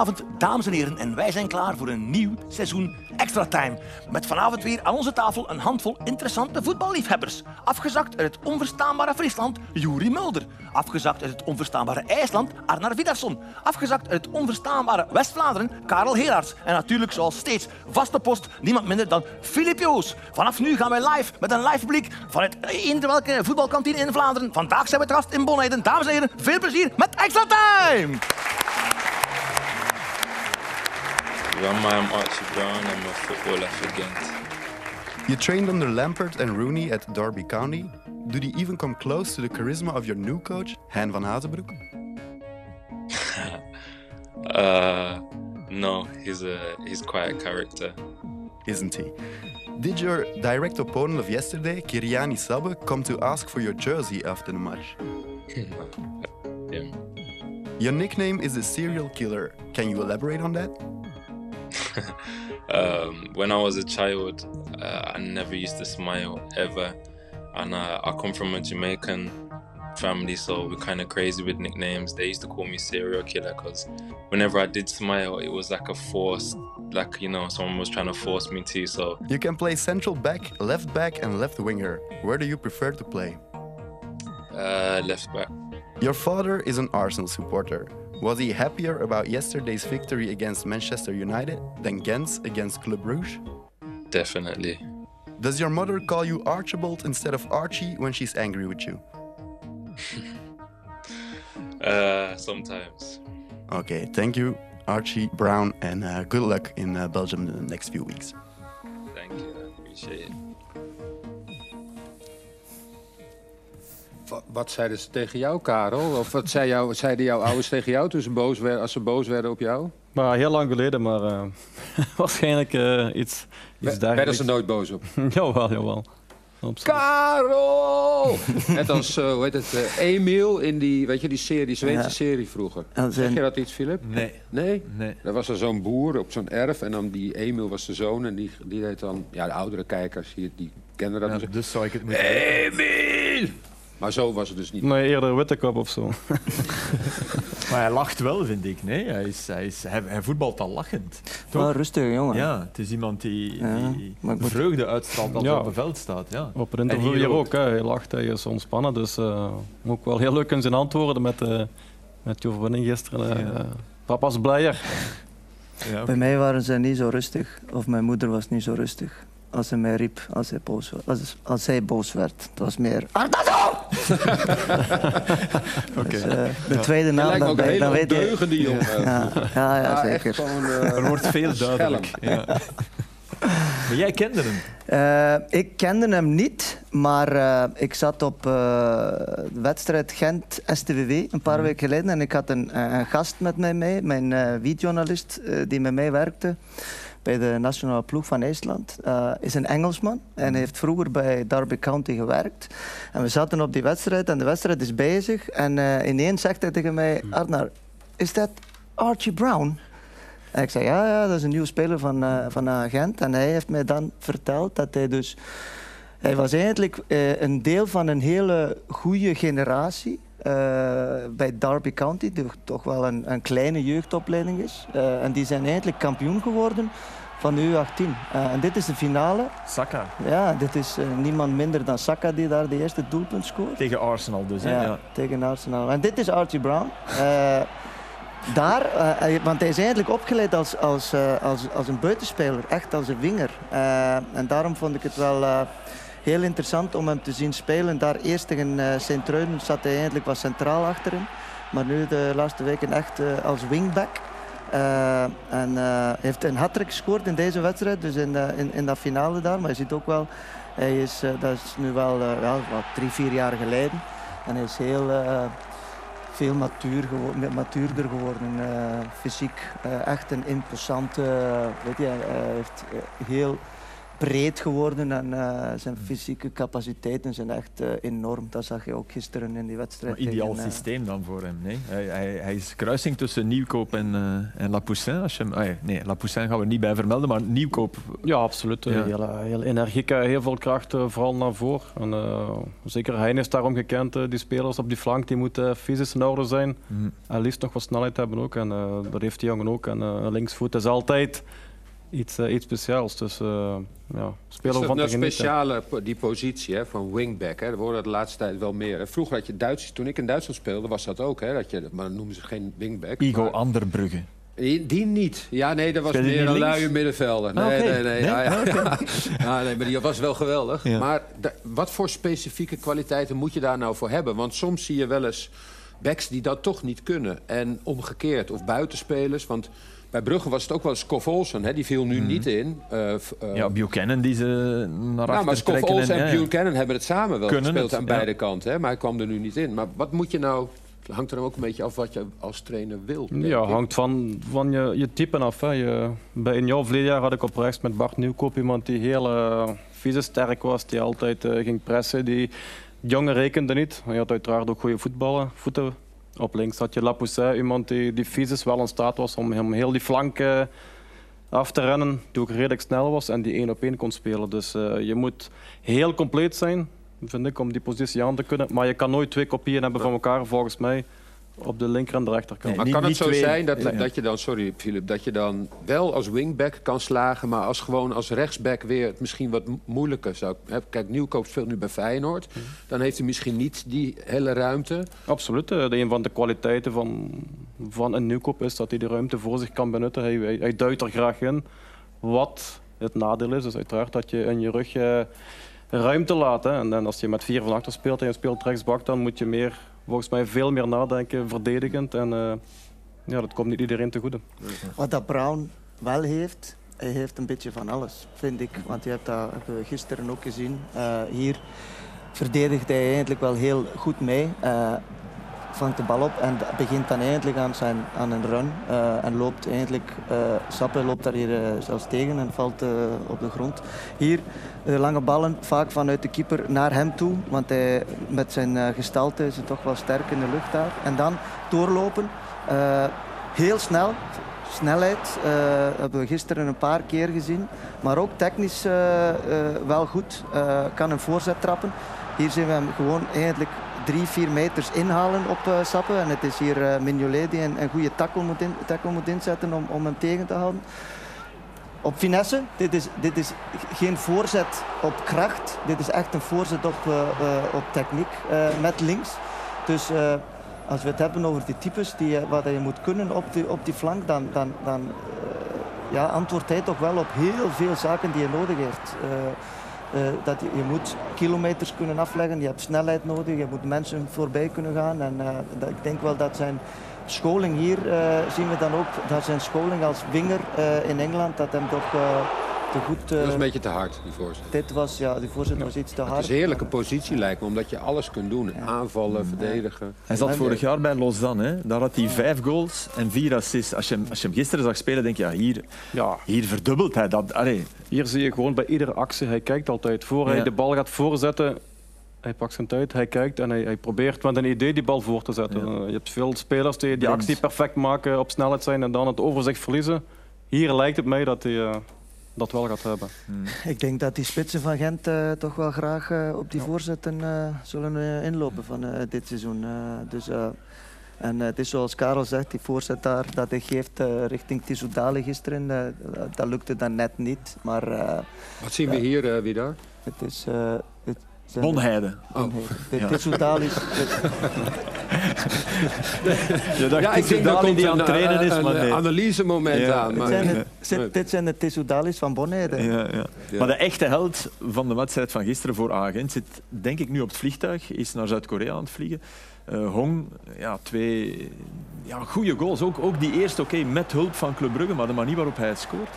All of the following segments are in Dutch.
Goedenavond, dames en heren, en wij zijn klaar voor een nieuw seizoen Extra Time. Met vanavond weer aan onze tafel een handvol interessante voetballiefhebbers. Afgezakt uit het onverstaanbare Friesland, Juri Mulder. Afgezakt uit het onverstaanbare IJsland, Arnar Vidarsson. Afgezakt uit het onverstaanbare West-Vlaanderen, Karel Heraerts. En natuurlijk, zoals steeds, vaste post, niemand minder dan Filip Joos. Vanaf nu gaan wij live met een live publiek vanuit eender welke voetbalkantine in Vlaanderen. Vandaag zijn we te gast in Bonheiden. Dames en heren, veel plezier met Extra Time! I'm Archie Brown. I'm a footballer for Ghent. You trained under Lampert and Rooney at Derby County. Did he even come close to the charisma of your new coach, Hein van Hazenbroek? Uh, no, he's a he's quite a character. Isn't he? Did your direct opponent of yesterday, Kiriani Sabbe, come to ask for your jersey after the match? Yeah. Your nickname is the serial killer. Can you elaborate on that? Um, when I was a child, uh, I never used to smile ever, and uh, I come from a Jamaican family, so we're kind of crazy with nicknames. They used to call me serial killer because whenever I did smile, it was like a force, like you know, someone was trying to force me to. So You can play central back, left back, and left winger. Where do you prefer to play? uh, left back. Your father is an Arsenal supporter. Was he happier about yesterday's victory against Manchester United than Gent's against Club Brugge? Definitely. Does your mother call you Archibald instead of Archie when she's angry with you? Uh, sometimes. Okay, thank you, Archie Brown, and uh, good luck in uh, Belgium in the next few weeks. Thank you. I appreciate it. Wat zeiden ze tegen jou, Karel? Of wat zei jou, zeiden jouw ouders tegen jou toen ze boos werden, als ze boos werden op jou? Maar heel lang geleden, maar eh, waarschijnlijk eh, iets, iets Werden dergelijks. ze nooit boos op? jawel, jawel. Absoluut. Karel! Net als, eh, hoe heet het, Emiel in die, weet je, die serie, die Zweedse Ja. serie vroeger. Zeg je dat iets, Philip? Nee, Nee? nee. Er was er zo'n boer op zo'n erf en dan die Emiel was de zoon en die, die deed dan... Ja, de oudere kijkers, die, die kennen dat. Ja, dus. dus zou ik het moeten Emiel! Maar zo was het dus niet. Nee, eerder witte kop of zo. Maar hij lacht wel, vind ik. Nee, hij, is, hij, is, hij, hij voetbalt al lachend. Toch? Wel rustig, jongen. Ja, het is iemand die, Ja, die vreugde uitstraalt als Ja. hij op het veld staat. Ja. Op het interview En hier ook. Hè. Hij lacht, hij is ontspannen. Dus eh ook wel heel leuk in zijn antwoorden met, eh met die overwinning gisteren. eh. Ja. Papa's blijer. Ja, Bij mij waren ze niet zo rustig, of mijn moeder was niet zo rustig. Als ze mij riep, als hij boos, als, als hij boos werd. Het was meer... Artazo! Oké. Dus, eh, de tweede Hij naam, dan, hele dan weet je... ondeugende jongen. Ja, ja, ja, Ja, echt zeker. gewoon, eh, Er wordt veel duidelijk. Ja. Maar jij kende hem. Eh, ik kende hem niet, maar eh, ik zat op eh, de wedstrijd Gent-STVW een paar weken geleden en ik had een, een gast met mij mee, mijn videojournalist eh, die met mij werkte bij de nationale ploeg van IJsland. Eh, is een Engelsman en heeft vroeger bij Derby County gewerkt. En we zaten op die wedstrijd en de wedstrijd is bezig en eh, ineens zegt hij tegen mij, Arnar, is dat Archie Brown? En ik zei, ja, ja, dat is een nieuwe speler van, eh, van Gent. En hij heeft mij dan verteld dat hij dus... Hij was eigenlijk een deel van een hele goede generatie bij Derby County, die toch wel een, een kleine jeugdopleiding is. Eh, en die zijn eigenlijk kampioen geworden van de U18. Eh, en dit is de finale. Saka. Ja, dit is eh, niemand minder dan Saka die daar de eerste doelpunt scoort. Tegen Arsenal dus. Hè? Ja, Ja. tegen Arsenal. En dit is Archie Brown. Eh, daar, eh, want hij is eigenlijk opgeleid als, als, eh, als, als een buitenspeler, echt als een winger. Eh, en daarom vond ik het wel eh, heel interessant om hem te zien spelen. Daar eerst tegen eh Sint-Truiden zat hij eigenlijk wat centraal achterin. Maar nu de laatste weken echt eh, als wingback. Eh, en heeft een hat gescoord in deze wedstrijd, dus in, in, in dat finale daar. Maar je ziet ook wel, hij is, dat is nu wel ja, wat drie, vier jaar geleden. En hij is heel veel matuur gewo- matuurder geworden, fysiek. Echt een imposante, weet je, hij heeft heel breed geworden en eh, zijn fysieke capaciteiten zijn echt eh, enorm. Dat zag je ook gisteren in die wedstrijd. Maar ideaal tegen, eh, systeem dan voor hem. Nee? Hij, hij, hij is kruising tussen Nieuwkoop en, eh en Lapoussin. Als je hem, ah nee, Lapoussin gaan we niet bij vermelden, maar Nieuwkoop. Ja, absoluut. Ja. Heel, heel energiek, heel veel kracht, vooral naar voren. En, eh, zeker Hein is daarom gekend, die spelers op die flank, die moeten fysisch in orde zijn. Hm. En liefst nog wat snelheid hebben ook. En eh, dat heeft die jongen ook. En eh, linksvoet is altijd iets, eh, iets speciaals. Dus eh ja, Is speler dat van te nou genieten. speciale, die positie hè, van wingback? Hè? Dat worden de laatste tijd wel meer. hè. Vroeger had je Duits, toen ik in Duitsland speelde, was dat ook. Hè? Dat je, maar dan noemen ze geen wingback. Igo maar- Anderbrugge. Die, die niet. Ja, nee, dat was meer een links? luie middenvelder. Nee, Ah, nee, nee. Nee? Ja, ja. Ah, oké. Ja, nee, maar die was wel geweldig. Ja. Maar wat voor specifieke kwaliteiten moet je daar nou voor hebben? Want soms zie je wel eens backs die dat toch niet kunnen. En omgekeerd. Of buitenspelers. Want bij Brugge was het ook wel Skof Olsen. Hè? Die viel nu niet in. Eh, eh, Mhm. Ja, Buchanan die ze naar nou, maar trekken. Olsen en ja. Buchanan hebben het samen wel Kunnen gespeeld het, aan ja. beide kanten. Hè? Maar hij kwam er nu niet in. Maar wat moet je nou... Het hangt er ook een beetje af wat je als trainer wil. denk Ja, hangt van, van je, je type af. Hè. Je, bij een jaar verleden jaar had ik op rechts met Bart Nieuwkoop iemand die heel uh, fysisch sterk was, die altijd eh, ging pressen. Die jongen rekende niet. Hij had uiteraard ook goede voetballen, voeten. Op links had je Lapoussin, iemand die, die fysisch wel in staat was om hem heel die flank eh, af te rennen, die ook redelijk snel was en die één op één kon spelen. Dus eh, je moet heel compleet zijn, vind ik, om die positie aan te kunnen. Maar je kan nooit twee kopieën hebben van elkaar, volgens mij, op de linker en de rechterkant. Maar Niet- kan het zo twee- zijn dat, ja. dat je dan, sorry Philip, dat je dan wel als wingback kan slagen, maar als gewoon als rechtsback weer het misschien wat mo- moeilijker zou. hè, Kijk, Nieuwkoop speelt nu bij Feyenoord, Mhm. dan heeft hij misschien niet die hele ruimte. Absoluut. Eh, de Een van de kwaliteiten van, van een nieuwkoop is dat hij de ruimte voor zich kan benutten. Hij, hij, hij duikt er graag in. Wat het nadeel is, is uiteraard dat je in je rug eh, ruimte laat. Hè. En, en als je met vier van achter speelt en je speelt rechtsbak, dan moet je meer, volgens mij veel meer nadenken, verdedigend. En eh, ja, dat komt niet iedereen te goede. Wat dat Brown wel heeft, hij heeft een beetje van alles, vind ik. Want je hebt dat gisteren ook gezien. Eh, hier verdedigt hij eigenlijk wel heel goed mee. Eh, vangt de bal op en begint dan eindelijk aan, zijn, aan een run. eh, en loopt eindelijk, eh Sappe loopt daar hier eh, zelfs tegen en valt op de grond. Hier lange ballen, vaak vanuit de keeper naar hem toe. Want hij, met zijn gestalte is hij toch wel sterk in de lucht daar. En dan doorlopen. heel snel, snelheid hebben we gisteren een paar keer gezien. Maar ook technisch wel goed. Kan een voorzet trappen. Hier zien we hem gewoon eigenlijk drie, vier meters inhalen op eh Sappen. En het is hier eh Mignolet die een, goede tackle moet, in, tackle moet inzetten om, om hem tegen te houden. Op finesse, dit is, dit is geen voorzet op kracht. Dit is echt een voorzet op, eh, op techniek met links. Dus als we het hebben over die types die, wat je moet kunnen op die, op die flank, dan, dan, dan ja, antwoordt hij toch wel op heel veel zaken die je nodig hebt. Eh, dat je, je moet kilometers kunnen afleggen, je hebt snelheid nodig, je moet mensen voorbij kunnen gaan. En eh, dat, ik denk wel dat zijn scholing hier, eh, zien we dan ook, dat zijn scholing als winger eh, in Engeland, dat hem toch eh, te goed... Dat is eh, een beetje te hard, die voorzet. dit was, ja, die voorzet was iets te Het hard. is een heerlijke positie lijkt me, omdat je alles kunt doen. Aanvallen, verdedigen. Hij zat vorig jaar bij Lausanne. Hè. Daar had hij vijf goals en vier assists. Als je hem, als je hem gisteren zag spelen, denk je, ja, hier, Ja, hier verdubbelt hij dat. Allee, Hier zie je gewoon bij iedere actie, hij kijkt altijd. Voor hij Ja. de bal gaat voorzetten, hij pakt zijn tijd, hij kijkt en hij, hij probeert met een idee die bal voor te zetten. Ja. Je hebt veel spelers die die actie perfect maken, op snelheid zijn en dan het overzicht verliezen. Hier lijkt het mij dat hij eh, dat wel gaat hebben. Ik denk dat die spitsen van Gent eh, toch wel graag eh, op die voorzetten eh, zullen eh, inlopen van eh, dit seizoen. Eh, dus, eh, en eh, het is zoals Karel zegt, die voorzet daar dat hij geeft eh, richting Tissoudali gisteren, eh, dat lukte dan net niet. Maar eh, Wat zien we hier, eh Widar? het is... eh, het zijn- Bonheide. De. Tissoudali is- Je dacht, Ja, ik denk dat komt die aan het trainen is, maar een nee. analysemoment Ja. aan. dit zijn zit- dit zijn de van Bonheide. Ja, ja. Ja. Maar de echte held van de wedstrijd van gisteren voor Agent zit denk ik nu op het vliegtuig, is naar Zuid-Korea aan het vliegen. Eh, Hong, ja, twee ja, goede goals. Ook, ook die eerste, oké, met hulp van Club Brugge, maar de manier waarop hij het scoort.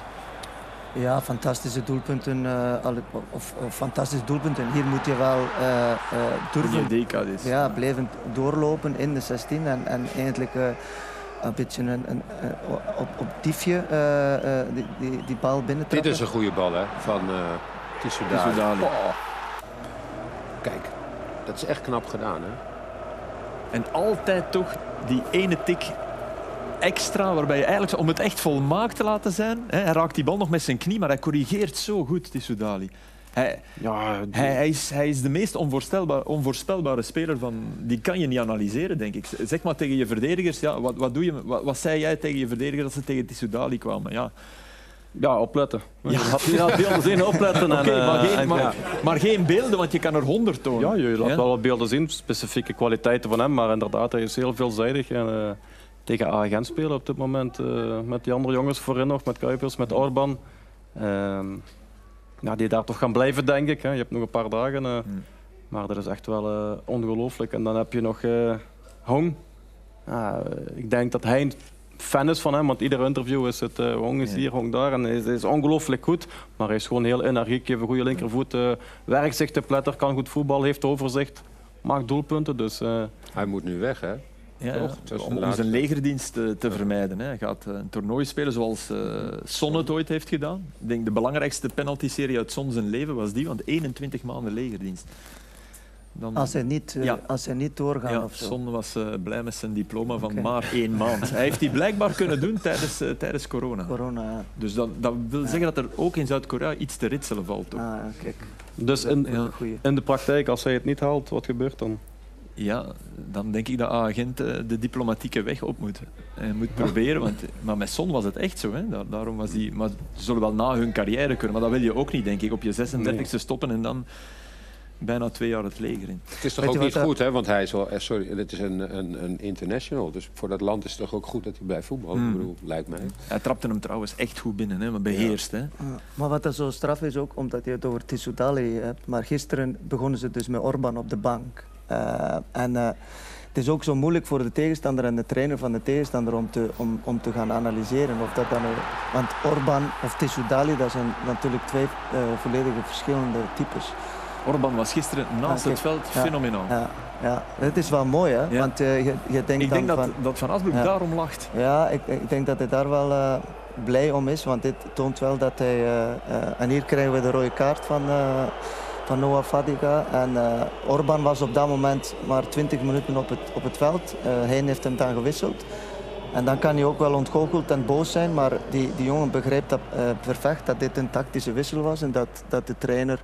Ja, fantastische doelpunten. eh, of, of fantastische doelpunten. Hier moet je wel eh, eh, durven is. ja, blijven doorlopen in de 16 en, en eigenlijk eh, een beetje een, een, op, op diefje eh, eh, die, die, die bal binnen Dit is een goede bal hè, van uh. Tissoudali. Oh. Kijk, dat is echt knap gedaan. Hè? En altijd toch die ene tik extra, waarbij je eigenlijk, om het echt volmaakt te laten zijn, hè, hij raakt die bal nog met zijn knie, maar hij corrigeert zo goed, Tissoudali. Hij, Ja, die- hij, hij, is, hij is de meest onvoorspelbare, onvoorspelbare speler van... Die kan je niet analyseren, denk ik. Zeg maar tegen je verdedigers, ja, wat, wat, doe je, wat, wat zei jij tegen je verdedigers als ze tegen Tissoudali kwamen? Ja, ja, opletten. Je had, je had beelden zien, opletten. Oké, en, eh, maar, geen, en- maar, ja. maar geen beelden, want je kan er honderd tonen. Ja, je laat Ja? wel wat beelden zien, specifieke kwaliteiten van hem. Maar inderdaad, hij is heel veelzijdig. En, eh, tegen Agent spelen op dit moment. eh, met die andere jongens voorin nog, met Kuipers, met Orban. Ehm, ja, die daar toch gaan blijven, denk ik. Hè. Je hebt nog een paar dagen. eh, Hmm. Maar dat is echt wel eh, ongelooflijk. En dan heb je nog eh Hong. Ja, eh, ik denk dat hij fan is van hem, want ieder interview is het eh, Hong is Ja. hier, Hong daar. En hij is, is ongelooflijk goed, maar hij is gewoon heel energiek, heeft een goede linkervoet, eh werkt zich te pletter, kan goed voetbal, heeft overzicht, maakt doelpunten. Dus eh, Hij moet nu weg, hè? Ja, ja. Om, zijn legerdienst te, te vermijden. Hè. Hij gaat een toernooi spelen zoals eh Son het ooit heeft gedaan. Ik denk de belangrijkste penalty-serie uit Son zijn leven was die, want 21 maanden legerdienst. Dan, Als hij niet, eh, Ja. als hij niet doorgaat ja, of zo. Son was eh, blij met zijn diploma van maar één maand. Hij heeft die blijkbaar kunnen doen tijdens, eh, tijdens corona. Corona, ja. Dus dat, dat wil zeggen dat er ook in Zuid-Korea iets te ritselen valt. Toch? Ah, kijk. dus in, in de praktijk, als hij het niet haalt, wat gebeurt dan? Ja, dan denk ik dat agent de diplomatieke weg op moet. Hij moet proberen, want, maar met Son was het echt zo. Hè. Daar- daarom was die, maar ze zullen wel na hun carrière kunnen, maar dat wil je ook niet, denk ik. Op je 36e stoppen en dan bijna twee jaar het leger in. Het is toch Weet ook niet eh, goed, hè? Want hij is wel, eh, sorry, het is een, een, een international. Dus voor dat land is het toch ook goed dat hij blijft voetballen. Ik bedoel, lijkt mij. Hij trapte hem trouwens echt goed binnen, hè, maar beheerst. Hè. Ja. Maar wat dat zo straf is ook, omdat je het over Tissoudali hebt. Maar gisteren begonnen ze dus met Orban op de bank. Eh, en eh, het is ook zo moeilijk voor de tegenstander en de trainer van de tegenstander om te, om, om te gaan analyseren. Of dat dan, want Orban of Tissoudali, dat zijn natuurlijk twee eh, volledige verschillende types. Orban was gisteren naast Ah, het veld fenomenaal. Ja, ja. Het is wel mooi, hè? Want eh, je, je denkt Ik denk dat, van... dat Van Asbroek daarom lacht. Ja, ik, ik denk dat hij daar wel eh, blij om is, want dit toont wel dat hij... eh, en hier krijgen we de rode kaart van, van Noah Fadiga. En eh, Orban was op dat moment maar 20 minuten op het, op het veld. Hein heeft hem dan gewisseld. En dan kan hij ook wel ontgoocheld en boos zijn, maar die, die jongen begrijpt dat, perfect dat dit een tactische wissel was en dat, dat de trainer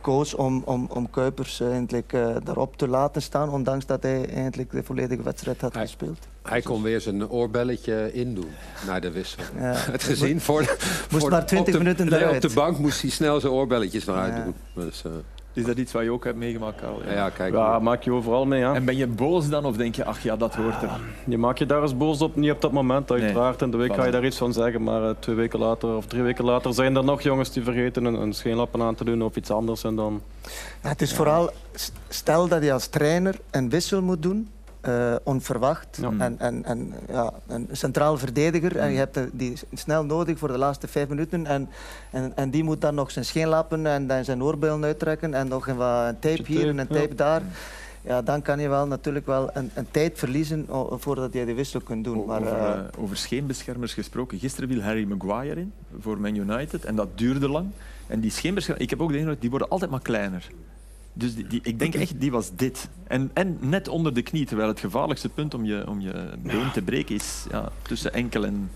koos om, om, om Kuipers eigenlijk eh, daarop te laten staan, ondanks dat hij eigenlijk de volledige wedstrijd had Hij- gespeeld. Hij kon weer zijn oorbelletje indoen na de wissel. Ja. Het gezien voor de, voor maar 20 op de, minuten nee, eruit. Op de bank moest hij snel zijn oorbelletjes eruit Ja. doen. Dus, eh, Is dat iets wat je ook hebt meegemaakt, Karel? ja, ja, kijk. Ja, maak je overal mee. Ja. En ben je boos dan of denk je, ach ja, dat hoort er? Je maakt je daar eens boos op, niet op dat moment uiteraard. In de week ga je daar iets van zeggen, maar eh, twee weken later of drie weken later zijn er nog jongens die vergeten een, een scheenlappen aan te doen of iets anders. En dan... Ja, het is vooral, stel dat je als trainer een wissel moet doen, eh, onverwacht, Ja. en, en, en ja, een centraal verdediger, en je hebt de- die snel nodig voor de laatste vijf minuten, en, en, en die moet dan nog zijn scheenlappen en dan zijn oorbellen uittrekken, en nog een, wat, een tape hier en tape, een ja. tape daar. Ja, dan kan je wel natuurlijk wel een, een tijd verliezen voordat je de wissel kunt doen. Maar, over, eh, eh, over scheenbeschermers gesproken. Gisteren viel Harry Maguire in voor Man United en dat duurde lang. En die scheenbeschermers, ik heb ook de indruk, die worden altijd maar kleiner. Dus die, die, ik denk echt, die was dit. En, en net onder de knie, terwijl het gevaarlijkste punt om je, om je been te breken is ja, tussen enkel en...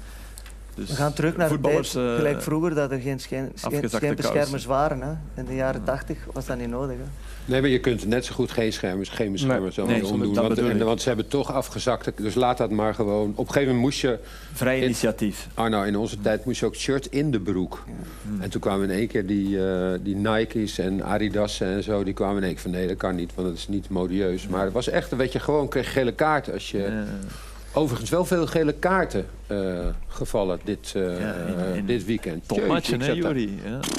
Dus we gaan terug naar de tijd, eh, gelijk vroeger, dat er geen scheenbeschermers kousen. waren. Hè. In de jaren tachtig was dat niet nodig. Hè. Nee, maar je kunt net zo goed geen schermers, geen beschermers Nee, nee, omdoen. Want, en- ze hebben toch afgezakt. Dus laat dat maar gewoon. Op een gegeven moment moest je... Vrij in- initiatief. Arno, in onze tijd moest je ook shirt in de broek. En toen kwamen in één keer die, eh, die Nike's en Adidas en zo. Die kwamen in één keer van nee, dat kan niet, want dat is niet modieus. Maar het was echt, weet je, gewoon kreeg gele kaarten. Als je, Overigens wel veel gele kaarten eh, gevallen dit, eh, Ja, in- in- dit weekend. Topmatchen, hè? Ja.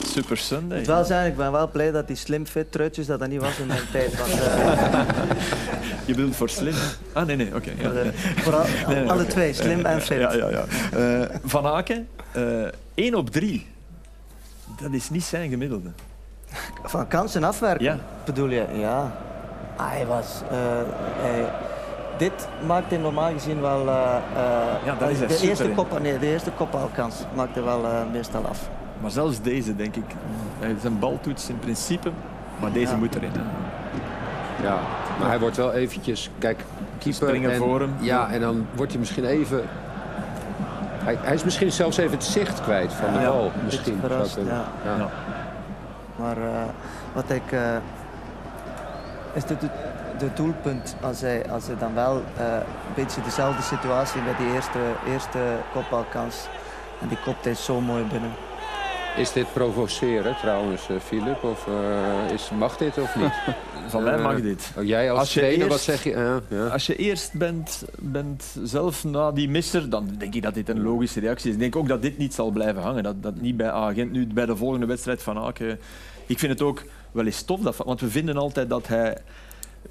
Super Sunday. Ik moet wel zijn, ik ben wel blij dat die slim fit truitjes dat dat niet was in mijn tijd. Want, eh, Je bedoelt voor slim. Ah, nee, nee, oké. ja. vooral, Nee, nee, alle twee, slim en fit. Ja, ja, ja. Eh, van Aken, eh 1 op 3. Dat is niet zijn gemiddelde. Van kansen afwerken, Ja. bedoel je? Ja. Ah, hij was... eh, hij, dit maakt hij normaal gezien wel... eh, eh, Ja, daar is de, super eerste kop, nee, de eerste kopbalkans maakt hij wel eh, meestal af. Maar zelfs deze, denk ik. Hij zijn baltoets in principe, maar deze Ja. moet erin. Hè. Ja, maar hij wordt wel eventjes... Kijk, keeper... Springen en, voor hem. Ja, en dan wordt hij misschien even... Hij, hij is misschien zelfs even het zicht kwijt van de Ja, bal. Misschien. verrast, ja. Ja. Ja. Maar eh, wat ik... eh, is de, de, de doelpunt als hij, als hij dan wel eh, een beetje dezelfde situatie met die eerste, eerste kopbalkans. En die kopt hij zo mooi binnen. Is dit provoceren trouwens, eh, Filip? Of eh, is, mag dit of niet? Van mij Eh, mag dit. Oh, jij als, Als je trainer, wat zeg je? Eh, ja. Als je eerst bent, bent zelf na die misser, dan denk ik dat dit een logische reactie is. Ik denk ook dat dit niet zal blijven hangen. Dat, dat niet bij Agent, nu bij de volgende wedstrijd van Aken. Ik vind het ook wel eens tof, dat, want we vinden altijd dat hij...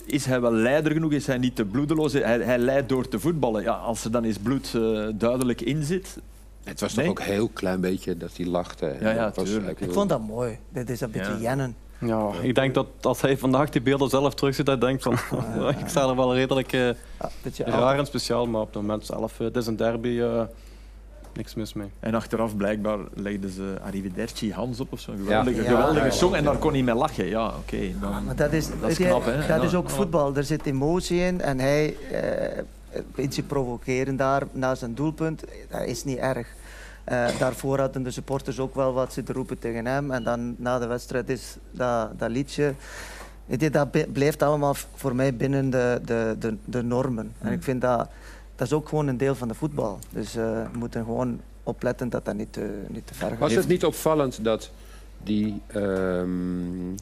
Is hij wel leider genoeg? Is hij niet te bloedeloos? Hij, hij leidt door te voetballen. Ja, als er dan eens bloed eh, duidelijk in zit... Het was Nee? toch ook een heel klein beetje dat hij lachte. Ja, ja, Dat was-. Ik vond dat mooi. Dit is een beetje Ja. jennen. Ja, ik denk dat als hij vandaag die beelden zelf terugziet, hij denkt van... ik sta er wel redelijk eh, beetje raar en speciaal, maar op het moment zelf, eh, het is een derby, eh, niks mis mee. En achteraf blijkbaar legden ze Arrivederci Hans op of zo'n geweldige, Ja. geweldige Ja, ja, song. En daar kon hij mee lachen. Ja, oké. dan- Maar dat is, dat is knap, hè? dat is ook Ja. voetbal. Er zit emotie in en hij eh, een beetje provoceren daar na zijn doelpunt. Dat is niet erg. Eh, daarvoor hadden de supporters ook wel wat zitten roepen tegen hem. En dan na de wedstrijd is dat, dat liedje. Dat blijft allemaal voor mij binnen de, de, de, de normen. En ik vind dat, dat is ook gewoon een deel van de voetbal. Dus eh, we moeten gewoon opletten dat dat niet te, niet te ver gaat. Was het niet opvallend dat die, ehm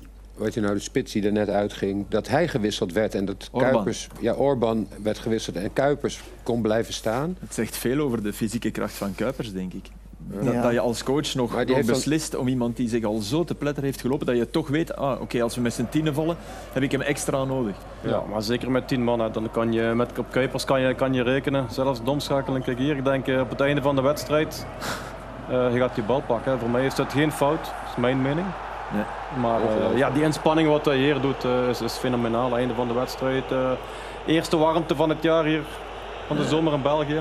je nou, de spits die er net uitging, dat hij gewisseld werd en dat Orban. Kuipers, ja, Orban werd gewisseld en Kuipers kon blijven staan? Het zegt veel over de fysieke kracht van Kuipers, denk ik. Dat, Ja. dat je als coach nog, beslist om iemand die zich al zo te pletter heeft gelopen, dat je toch weet, ah, oké, als we met z'n tienen vallen, heb ik hem extra nodig. Ja, maar zeker met tien man, hè, dan kan je met op Kuipers kan je, kan je rekenen. Zelfs domschakelen, kijk hier, ik denk eh, op het einde van de wedstrijd, eh je gaat die bal pakken. Voor mij is dat geen fout, dat is mijn mening. Nee. Maar eh, ja, die inspanning wat hij hier doet eh, is, is fenomenaal. Einde van de wedstrijd. eh, eerste warmte van het jaar hier van de zomer in België.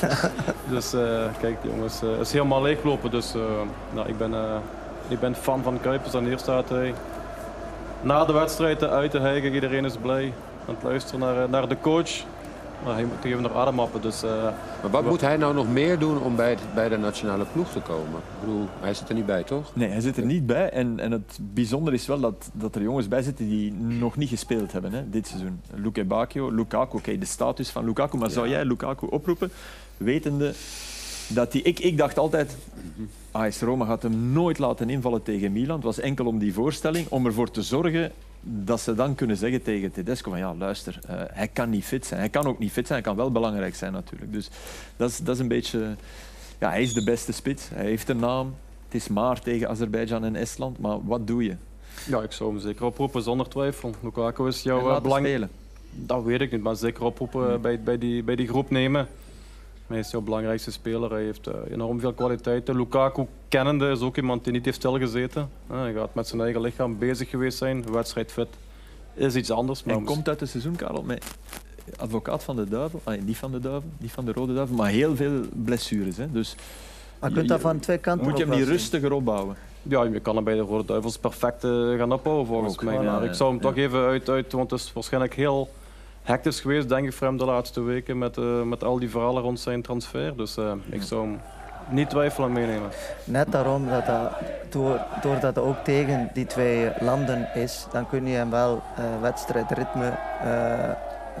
dus eh, kijk, die jongens eh, is helemaal leeggelopen. Dus eh, nou, ik, ben, ik ben fan van Kuipers en hier staat hij. Na de wedstrijd uit te hijgen, iedereen is blij. Aan het luisteren naar, naar de coach. Maar hij moet even nog ademhappen. Dus, eh, Maar wat moet hij nou nog meer doen om bij, bij de nationale ploeg te komen? Ik bedoel, hij zit er niet bij, toch? Nee, hij zit er niet bij. En, en het bijzondere is wel dat, dat er jongens bij zitten die nog niet gespeeld hebben hè, dit seizoen. Luke Bacchio, Lukaku, oké, de status van Lukaku. Maar zou jij Lukaku oproepen, wetende dat hij... Ik, ik dacht altijd, AS Roma gaat hem nooit laten invallen tegen Milan. Het was enkel om die voorstelling, om ervoor te zorgen dat ze dan kunnen zeggen tegen Tedesco van ja, luister, eh, hij kan niet fit zijn. Hij kan ook niet fit zijn, hij kan wel belangrijk zijn natuurlijk. Dus dat is, dat is een beetje... Ja, hij is de beste spits, hij heeft een naam. Het is maar tegen Azerbeidzjan en Estland, maar wat doe je? ja, ik zou hem zeker oproepen zonder twijfel. Lukaku is jouw eh, belang... spelen. Dat weet ik niet, maar zeker oproepen eh, bij, bij, die, bij die groep nemen. Hij is jouw belangrijkste speler. Hij heeft eh, enorm veel kwaliteiten. Lukaku kennende is ook iemand die niet heeft stilgezeten. Eh, hij gaat met zijn eigen lichaam bezig geweest zijn. Wedstrijdfit is iets anders. Maar En komt uit het seizoen, Karel, met advocaat van de duivel. Ah, niet van de duivel, niet van de rode duivel, maar heel veel blessures. Hè. Dus Maar je kunt dat van twee kanten moet je hem niet rustiger opbouwen. Ja, je kan hem bij de Rode Duivels perfect eh, gaan opbouwen volgens Ook, mij. Maar ja. ik zou hem Ja. toch even uit, uit, want het is waarschijnlijk heel hectisch geweest, denk ik, voor hem de laatste weken met, eh, met al die verhalen rond zijn transfer. Dus eh, ik zou hem niet twijfelen meenemen. Net daarom dat dat, door, doordat het ook tegen die twee landen is, dan kun je hem wel eh, wedstrijdritme, eh,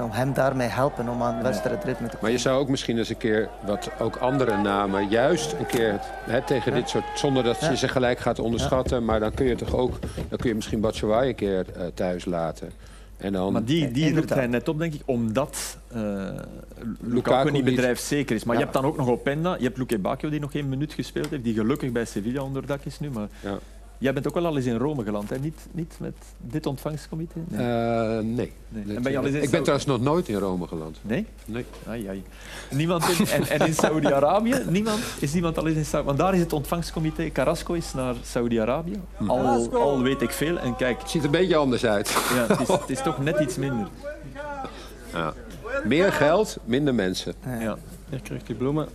om hem daarmee helpen om aan wedstrijdritme te komen. Maar je zou ook misschien eens een keer wat ook andere namen, juist een keer hè, tegen Ja. dit soort, zonder dat je ze gelijk gaat onderschatten, maar dan kun je toch ook, dan kun je misschien Batshuayi een keer eh, thuis laten. En dan, Maar die, die roept hij net op, denk ik, omdat eh Lukaku Lukaku niet niet- bedrijfszeker is. Maar Ja. je hebt dan ook nog Openda, je hebt Luke Bacchio die nog één minuut gespeeld heeft, die gelukkig bij Sevilla onder dak is nu. Maar Ja. Jij bent ook wel al eens in Rome geland, hè? Niet, niet met dit ontvangstcomité? Nee. Eh, nee. Nee. Dit, En ben je al eh, eens in ik ben trouwens nog nooit in Rome geland. nee? Nee. Ai, ai. Niemand in, en, en in Saudi-Arabië? Niemand? Is niemand al eens in Saudi? Want daar is het ontvangstcomité. Carrasco is naar Saudi-Arabië. Al, al weet ik veel. En kijk, Het ziet er een beetje anders uit. ja, het, is, het is toch net iets minder. Ja. Meer geld, minder mensen. Ja. Hier krijgt hij bloemen.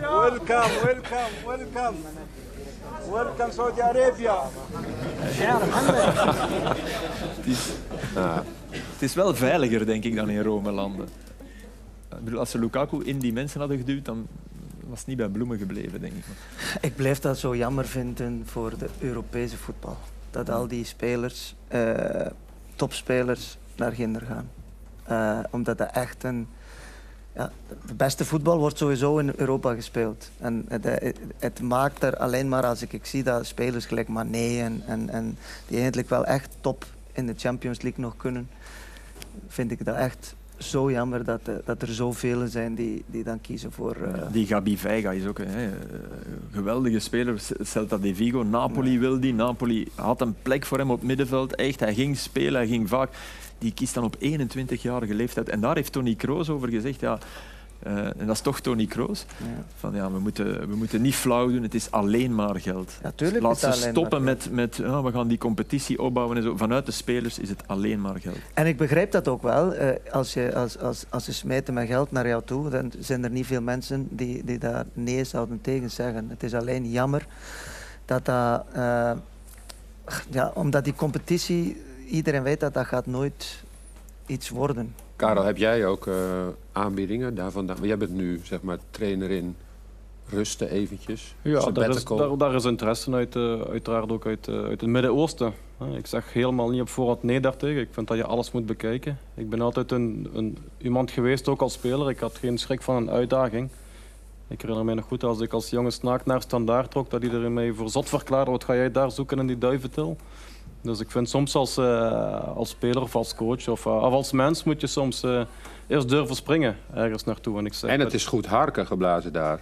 Welcome, welcome, welcome. Welcome Saudi Arabia. Het is wel veiliger, denk ik, dan in Rome landen. Ik bedoel, als ze Lukaku in die mensen hadden geduwd, dan was het niet bij bloemen gebleven, denk ik. Ik blijf dat zo jammer vinden voor de Europese voetbal. Dat al die spelers, eh, topspelers, naar Ginder gaan. Eh, omdat dat echt een... Ja, de beste voetbal wordt sowieso in Europa gespeeld. En het, het, het maakt er alleen maar als ik, ik zie dat spelers gelijk Mané en, en, en die eigenlijk wel echt top in de Champions League nog kunnen, vind ik dat echt zo jammer dat, eh, dat er zoveel zijn die, die dan kiezen voor... eh, Die Gabi Veiga is ook een hè, geweldige speler. Celta de Vigo, Napoli wil die. Napoli had een plek voor hem op het middenveld. Echt, hij ging spelen, hij ging vaak. Die kiest dan op 21-jarige leeftijd. En daar heeft Tony Kroos over gezegd. Ja, eh, en dat is toch Tony Kroos. ja. Van, ja, we, moeten, we moeten niet flauw doen, het is alleen maar geld. Ja, tuurlijk Laat is dat ze stoppen met, met ja, we gaan die competitie opbouwen en zo. Vanuit de spelers is het alleen maar geld. En ik begrijp dat ook wel. Eh, als, je, als, als, als ze smijten met geld naar jou toe, dan zijn er niet veel mensen die, die daar nee zouden tegen zeggen. Het is alleen jammer dat dat... eh, ja, omdat die competitie, iedereen weet dat dat gaat nooit iets worden. Karel, heb jij ook eh, aanbiedingen daarvan? Want Jij bent nu zeg maar trainer in rusten eventjes. Ja, daar is, daar, daar is interesse uit, eh, uiteraard ook uit, eh, uit het Midden-Oosten. Ik zeg helemaal niet op voorhand nee daartegen. Ik vind dat je alles moet bekijken. Ik ben altijd een, een, iemand geweest, ook als speler. Ik had geen schrik van een uitdaging. Ik herinner me nog goed als ik als jonge snaak naar standaard trok, dat iedereen mij voor zot verklaarde. Wat ga jij daar zoeken in die duiventil? Dus ik vind soms als, eh, als speler of als coach of, eh, of als mens moet je soms eh, eerst durven springen ergens naartoe. En, ik zeg, En het is goed harken geblazen daar.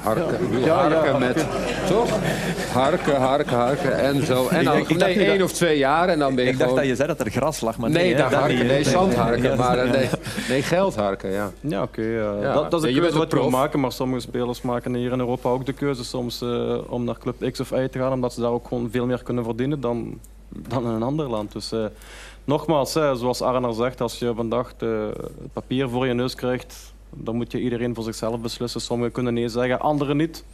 Harken, bedoel, harken met... Toch? Harken, harken, harken en zo. En dan, ik nee, dat- één of twee jaar en dan ben je Ik dacht gewoon... dat je zei dat er gras lag, maar nee, Nee, dat harken, niet, hè. nee, zandharken, Ja, maar ja. nee, nee, geldharken, ja. Ja, oké. eh, Ja. Dat, dat is Ja, een je bent keuze wat je wil prof. maken, maar sommige spelers maken hier in Europa ook de keuze soms eh, om naar club X of Y te gaan, omdat ze daar ook gewoon veel meer kunnen verdienen dan, dan in een ander land. Dus eh, nogmaals, hè, zoals Arnar zegt, als je vandaag het papier voor je neus krijgt, dan moet je iedereen voor zichzelf beslissen. Sommigen kunnen nee zeggen, anderen niet.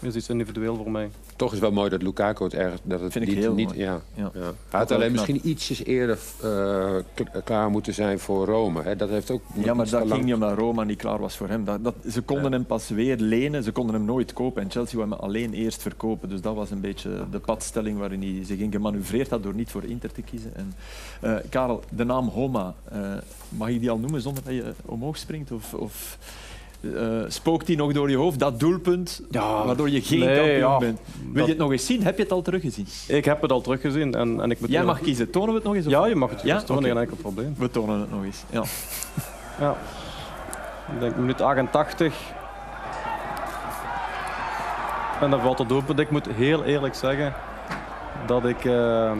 Dat is iets individueel voor mij. Toch is wel mooi dat Lukaku het ergens... Dat het Vind ik niet, heel niet, mooi. Ja, Ja. ja. Hij had alleen knap. misschien ietsjes eerder eh, k- klaar moeten zijn voor Rome. Hè. Dat heeft ook Ja, maar dat lang- ging niet omdat Roma niet klaar was voor hem. Dat, dat, ze konden hem pas weer lenen, ze konden hem nooit kopen. En Chelsea wou hem alleen eerst verkopen. Dus dat was een beetje de padstelling waarin hij zich in gemanoeuvreerd had door niet voor Inter te kiezen. En, eh, Karel, de naam Homa, eh, mag ik die al noemen zonder dat je omhoog springt? Of, of eh, spookt die nog door je hoofd, dat doelpunt, Ja, waardoor je geen nee, kampioen ja, bent? Wil dat- je het nog eens zien? Heb je het al teruggezien? Ik heb het al teruggezien en, en ik moet Jij mag kiezen. Tonen we het nog eens? of- Ja, je mag het Ja? tonen, Oké. geen enkel probleem. We tonen het nog eens. Ja. Ja. Ik denk minuut 88. En dan valt het doelpunt. Ik moet heel eerlijk zeggen dat ik eh,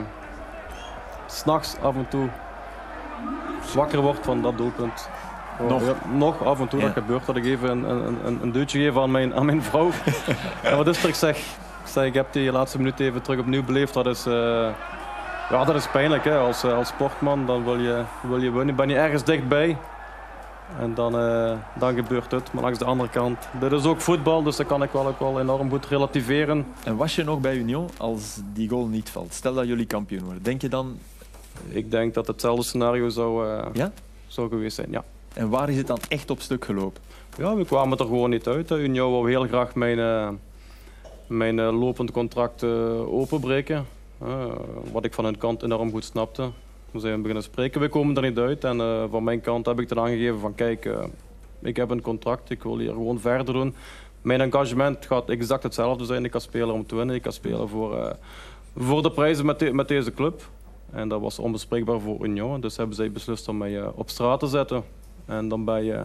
s'nachts af en toe zwakker word van dat doelpunt. Nog? Ja, nog af en toe dat gebeurt dat ik even een, een, een, een duwtje geef aan mijn, aan mijn vrouw. en wat is er? Ik zeg, ik zeg, ik heb die laatste minuut even terug opnieuw beleefd. Dat is, eh, ja, dat is pijnlijk. Hè. Als, eh, als sportman dan wil je, wil je winnen. Ben je ergens dichtbij. En dan, eh, dan gebeurt het. Maar langs de andere kant, dit is ook voetbal, dus dat kan ik wel, ook wel enorm goed relativeren. En was je nog bij Union als die goal niet valt? Stel dat jullie kampioen worden. Denk je dan, Ik denk dat hetzelfde scenario zou, ja? zou geweest zijn. Ja. En waar is het dan echt op stuk gelopen? ja, we kwamen er gewoon niet uit. hè. Union wou heel graag mijn, eh, mijn eh, lopend contract eh, openbreken. Wat ik van hun kant enorm goed snapte. We zijn beginnen spreken, we komen er niet uit. En van mijn kant heb ik dan aangegeven van kijk, ik heb een contract, ik wil hier gewoon verder doen. Mijn engagement gaat exact hetzelfde zijn. Ik kan spelen om te winnen, ik kan spelen voor, voor de prijzen met, met deze club. En dat was onbespreekbaar voor Union. Dus hebben zij beslist om mij op straat te zetten. En dan ben je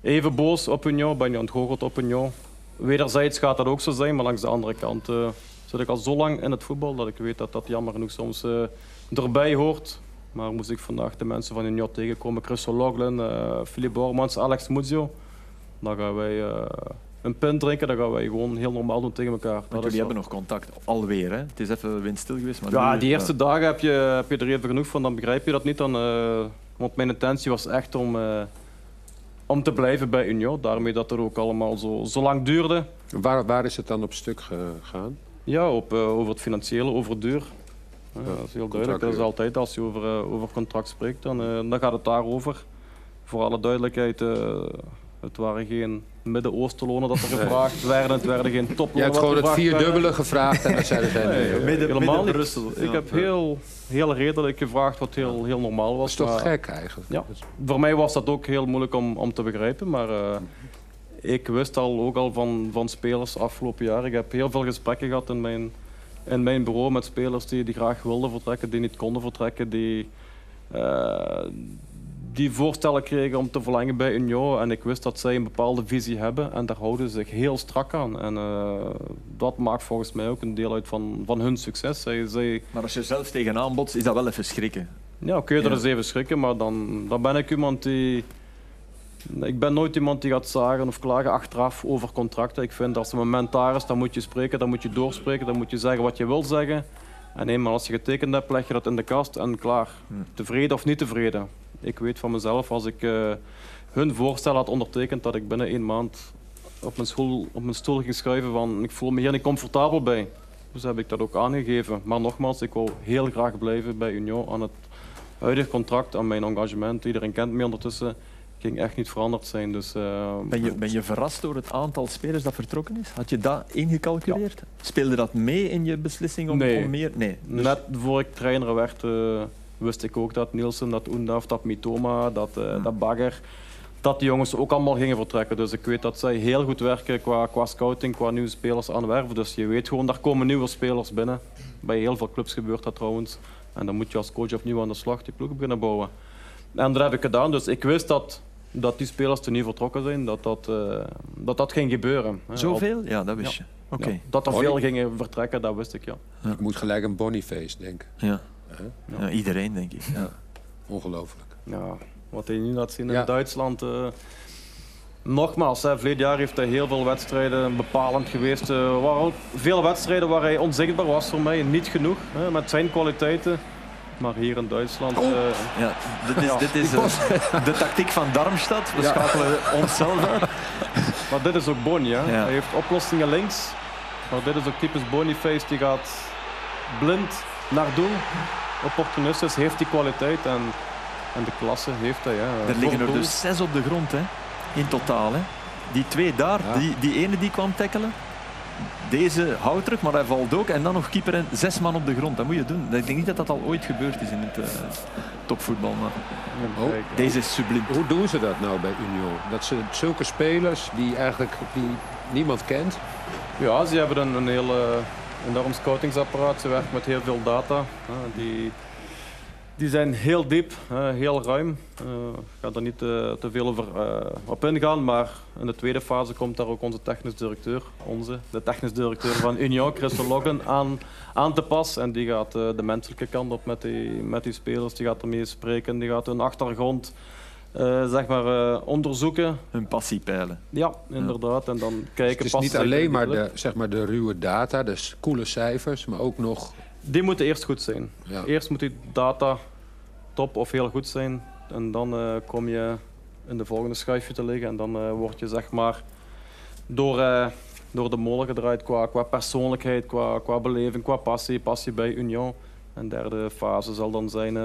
even boos op Union, ben je ontgoocheld op Union. Wederzijds gaat dat ook zo zijn, maar langs de andere kant eh, zit ik al zo lang in het voetbal dat ik weet dat dat jammer genoeg soms eh, erbij hoort. Maar moest ik vandaag de mensen van Union tegenkomen, Chris Loughlin, eh Philippe Bormans, Alex Muzio, dan gaan wij een pint drinken, dan gaan wij gewoon heel normaal doen tegen elkaar. Is jullie hebben nog contact. Alweer, hè? Het is even windstil geweest. Maar Ja, die eerste dagen heb je, heb je er even genoeg van, dan begrijp je dat niet. Dan, want mijn intentie was echt om, eh, om te blijven bij Union. Daarmee dat het ook allemaal zo, zo lang duurde. Waar, waar is het dan op stuk gegaan? Ja, op, uh, over het financiële, over het duur. Ja, dat is heel duidelijk. Dat is altijd als je over, uh, over contract spreekt, dan, dan gaat het daarover. Voor alle duidelijkheid, het waren geen Midden-Oostenlonen dat er gevraagd werden. Het werden geen toplonen. Je hebt gewoon het vierdubbele gevraagd en dan zeiden ze nee, nee, midden, helemaal niet. Brussel. Ik heb heel, heel redelijk gevraagd wat heel, heel normaal was. Dat is toch gek eigenlijk? Ja, voor mij was dat ook heel moeilijk om, om te begrijpen. Maar uh, ik wist al ook al van, van spelers afgelopen jaar. Ik heb heel veel gesprekken gehad in mijn, in mijn bureau met spelers die, die graag wilden vertrekken, die niet konden vertrekken, die... Uh, die voorstellen kregen om te verlengen bij Union. En ik wist dat zij een bepaalde visie hebben en daar houden ze zich heel strak aan. En uh, dat maakt volgens mij ook een deel uit van, van hun succes. Zij, zij... Maar als je zelf tegenaan botst, is dat wel even schrikken. Ja, kun je er eens even schrikken, maar dan, dan ben ik iemand die... Ik ben nooit iemand die gaat zagen of klagen achteraf over contracten. Ik vind als het moment daar is, dan moet je spreken, dan moet je doorspreken, dan moet je zeggen wat je wil zeggen. En eenmaal als je getekend hebt, leg je dat in de kast en klaar. Tevreden of niet tevreden. Ik weet van mezelf, als ik uh, hun voorstel had ondertekend, dat ik binnen één maand op mijn, school, op mijn stoel ging schuiven van ik voel me hier niet comfortabel bij. Dus heb ik dat ook aangegeven. Maar nogmaals, ik wil heel graag blijven bij Union aan het huidige contract, aan mijn engagement. Iedereen kent me ondertussen. Ging echt niet veranderd zijn. Dus, uh, ben, je, ben je verrast door het aantal spelers dat vertrokken is? Had je dat ingecalculeerd? Ja. Speelde dat mee in je beslissing om, nee. om meer? Nee. Dus... Net voor ik trainer werd, uh, wist ik ook dat Nielsen, dat Oendaf, dat Mitoma, dat, uh, hmm. dat Bagger, dat die jongens ook allemaal gingen vertrekken. Dus ik weet dat zij heel goed werken qua, qua scouting, qua nieuwe spelers aanwerven. Dus je weet gewoon, daar komen nieuwe spelers binnen. Bij heel veel clubs gebeurt dat trouwens. En dan moet je als coach opnieuw aan de slag die ploeg beginnen bouwen. En dat heb ik gedaan. Dus ik wist dat, dat die spelers te niet vertrokken zijn, dat dat, uh, dat, dat ging gebeuren. Zoveel? Ja, dat wist ja. je. Oké. Okay. Ja, dat er veel gingen vertrekken, dat wist ik, ja. ja. Ik moet gelijk een Boniface denken. Ja. Ja, iedereen, denk ik. Ja. Ongelooflijk. Ja, wat hij nu laat zien in Duitsland. Uh, nogmaals, hè, verleden jaar heeft hij heel veel wedstrijden bepalend geweest. Uh, waren veel wedstrijden waar hij onzichtbaar was voor mij. Niet genoeg, hè, met zijn kwaliteiten. Maar hier in Duitsland... Uh, ja, dit is, ja. Dit is de tactiek van Darmstadt. We ja. schakelen onszelf uit. Maar dit is ook Boni. Hè. Hij heeft oplossingen links. Maar dit is ook typisch Boniface. Die gaat blind naar doel. Opportunistisch heeft die kwaliteit en, en de klasse heeft hij. Ja. Er liggen er dus zes op de grond hè, in totaal. Hè. Die twee daar, ja. die, die ene die kwam tackelen. Deze houdt terug, maar hij valt ook. En dan nog keeper en zes man op de grond. Dat moet je doen. Ik denk niet dat dat al ooit gebeurd is in het uh, topvoetbal. Maar... Oh, deze is subliem. Hoe doen ze dat nou bij Union? Dat ze zulke spelers die eigenlijk die niemand kent. Ja, ze hebben een, een hele enorm scoutingsapparaat. Ze werken met heel veel data. Die, die zijn heel diep, heel ruim. Ik ga er niet te, te veel over op ingaan, maar in de tweede fase komt daar ook onze technisch directeur, onze, de technisch directeur van Union, Chris Loggen, aan, aan te pas. En die gaat de menselijke kant op met die, met die spelers, die gaat ermee spreken, die gaat hun achtergrond uh, zeg maar, uh, onderzoeken. Hun passie peilen. Ja, inderdaad. En dan kijken... Dus het is niet alleen maar de, zeg maar de ruwe data, dus coole cijfers, maar ook nog... Die moeten eerst goed zijn. Ja. Eerst moet die data top of heel goed zijn. En dan uh, kom je in de volgende schuifje te liggen. En dan word je zeg maar door, door de molen gedraaid qua, qua persoonlijkheid, qua, qua beleving, qua passie. Passie bij Union. En derde fase zal dan zijn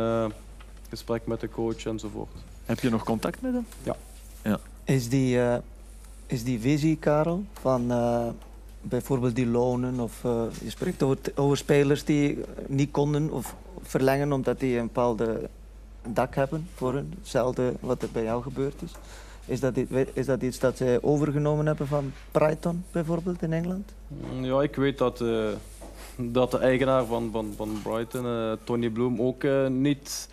gesprek met de coach enzovoort. Heb je nog contact met hem? Ja. ja. Is, die, uh, is die visie, Karel, van uh, bijvoorbeeld die lonen of uh, je spreekt over, over, spelers die niet konden of verlengen omdat die een bepaalde dak hebben voor hun, hetzelfde wat er bij jou gebeurd is. Is dat, is dat iets dat zij overgenomen hebben van Brighton bijvoorbeeld in Engeland? Ja, ik weet dat, dat de eigenaar van, van, van Brighton, Tony Bloom, ook niet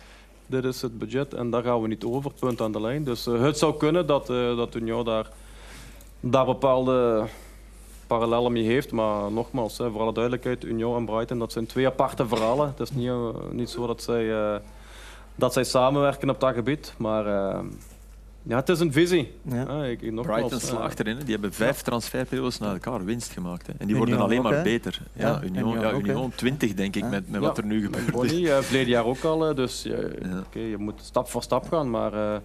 dit is het budget en daar gaan we niet over, punt aan de lijn. Dus uh, het zou kunnen dat, uh, dat Union daar, daar bepaalde parallellen mee heeft. Maar nogmaals, hè, voor alle duidelijkheid, Union en Brighton, dat zijn twee aparte verhalen. Het is niet, uh, niet zo dat zij, dat zij samenwerken op dat gebied. Maar ja, het is een visie. Ja. Ah, ik, Brighton slaagt achterin. Die hebben vijf transferperiodes na elkaar winst gemaakt. Hè. En die worden alleen maar beter. Ja, ja Union, ja, Union 20 denk ik met, met wat er nu gebeurt. Bonnie, uh, verleden jaar ook al. Dus je, okay, je moet stap voor stap gaan. Maar uh,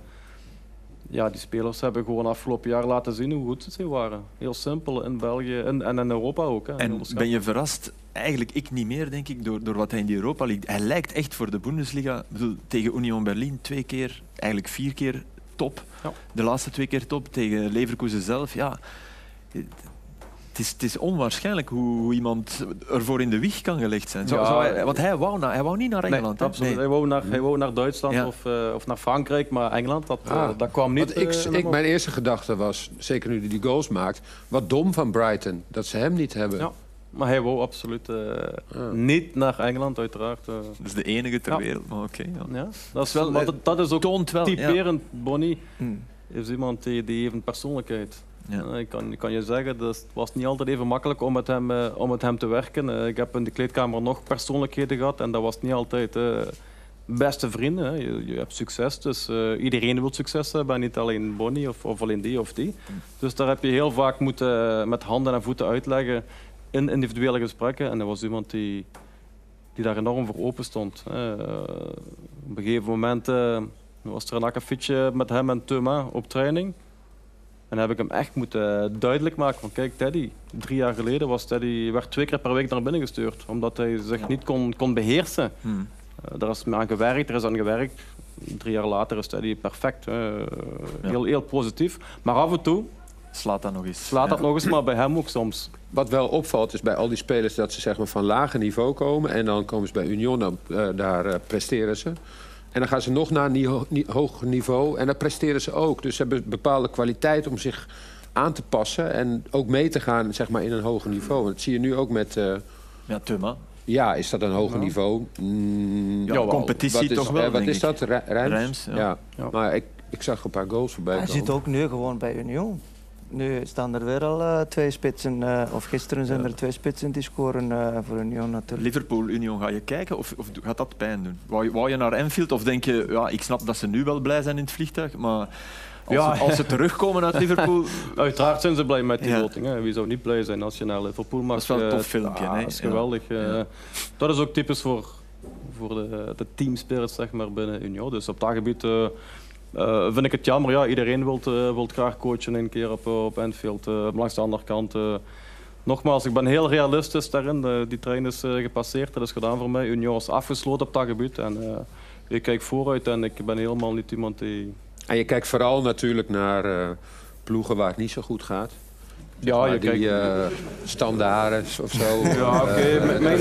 ja, die spelers hebben gewoon afgelopen jaar laten zien hoe goed ze waren. Heel simpel in België en, en in Europa ook. Hè. En ben je verrast? Eigenlijk ik niet meer, denk ik, door, door wat hij in de Europa League... Hij lijkt echt voor de Bundesliga... Bedoel, tegen Union Berlin twee keer, eigenlijk vier keer top. Ja. De laatste twee keer top. Tegen Leverkusen zelf, ja... Het is, het is onwaarschijnlijk hoe, hoe iemand ervoor in de wieg kan gelegd zijn. Zo, Ja. zo hij- want hij wou, na- hij wou niet naar Nee, Engeland. hè? absoluut. Nee. Hij, wou naar, hij wou naar Duitsland Ja. of, eh, of naar Frankrijk, maar Engeland, dat, eh, Ah. dat kwam niet. Ik, eh, ik, mijn eerste gedachte was, zeker nu hij die goals maakt, wat dom van Brighton dat ze hem niet hebben. Maar hij wou absoluut eh, niet naar Engeland, uiteraard. eh. Dat is de enige ter Ja. wereld, maar oké. ja. ja, dat, is, wel- maar dat, dat is ook Toont wel, ja. typerend. Bonnie Hmm. is iemand die, die heeft een persoonlijkheid. Ja. Ik kan, ik kan je zeggen, dat het was niet altijd even makkelijk om met hem, eh, om met hem te werken. Eh, ik heb in de kleedkamer nog persoonlijkheden gehad en dat was niet altijd eh, beste vrienden. hè. Je, je hebt succes, dus eh, iedereen wil succes hebben, en niet alleen Bonnie of, of alleen die of die. Dus daar heb je heel vaak moeten met handen en voeten uitleggen in individuele gesprekken. En er was iemand die, die daar enorm voor open stond. Eh, op een gegeven moment eh, was er een akkefietje met hem en Thomas op training. En dan heb ik hem echt moeten duidelijk maken van kijk Teddy, drie jaar geleden was Teddy, werd twee keer per week naar binnen gestuurd. Omdat hij zich niet kon, kon beheersen. Hmm. Eh, daar is aan gewerkt, er is aan gewerkt. Drie jaar later is Teddy perfect. Heel, heel positief. Maar af en toe Slaat dat nog eens. slaat dat Ja. nog eens, maar bij hem ook soms. Wat wel opvalt is bij al die spelers dat ze zeg maar, van lager niveau komen. En dan komen ze bij Union, dan, eh, daar eh, presteren ze. En dan gaan ze nog naar een hoger niveau en dan presteren ze ook. Dus ze hebben een bepaalde kwaliteit om zich aan te passen. En ook mee te gaan zeg maar, in een hoger niveau. En dat zie je nu ook met... eh, Ja, Thuma. ja, is dat een hoger niveau? Mm, Ja, competitie Wat is- toch wel, eh, wat is dat? Ri- Rijms? Rijms, ja. ja. Ja. Maar ik, ik zag een paar goals voorbij Hij komen. zit ook nu gewoon bij Union. Nu staan er weer al eh, twee spitsen, eh, of gisteren zijn er twee spitsen die scoren eh, voor Union natuurlijk. Liverpool, Union, ga je kijken of, of gaat dat pijn doen? Wou je, wou je naar Anfield of denk je, ja, ik snap dat ze nu wel blij zijn in het vliegtuig, maar als, Ja. ze, als ze terugkomen uit Liverpool, Uiteraard zijn ze blij met die Ja. loting. Hè. Wie zou niet blij zijn als je naar Liverpool mag? Dat is wel een tof filmpje, ah, hè? Dat is geweldig. eh. Dat is ook typisch voor, voor de, de team spirit zeg maar, binnen Union. Dus op dat gebied eh, eh, vind ik het jammer. Ja, iedereen wil wilt graag coachen een keer op, eh, op Anfield. Eh, maar langs de andere kant... eh, Nogmaals, ik ben heel realistisch daarin. Die trein is eh, gepasseerd, dat is gedaan voor mij. Union is afgesloten op dat gebied. En, eh, ik kijk vooruit en ik ben helemaal niet iemand die... En je kijkt vooral natuurlijk naar eh, ploegen waar het niet zo goed gaat. Ja, maar je die kijkt- eh standaarden of zo. Ja, oké. Eh, mijn-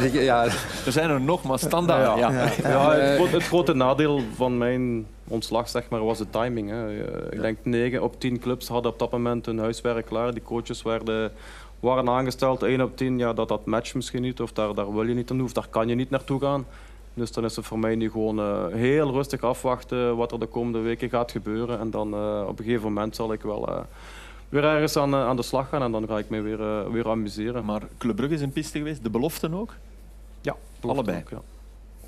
dus ja, er zijn er nog, maar standaard. Ja. Ja, het, gro- het grote nadeel van mijn ontslag zeg maar, was de timing. Hè. Eh, Ik denk 9 op 10 clubs hadden op dat moment hun huiswerk klaar. Die coaches werden, waren aangesteld. 1 op 10, ja, dat, dat matcht misschien niet. Of daar, daar wil je niet naartoe, of daar kan je niet naartoe gaan. Dus dan is het voor mij nu gewoon eh, heel rustig afwachten wat er de komende weken gaat gebeuren. En dan eh, op een gegeven moment zal ik wel eh, weer ergens aan, eh, aan de slag gaan. En dan ga ik me weer, eh, weer amuseren. Maar Club Brugge is een piste geweest, de beloften ook. ja, allebei. ook,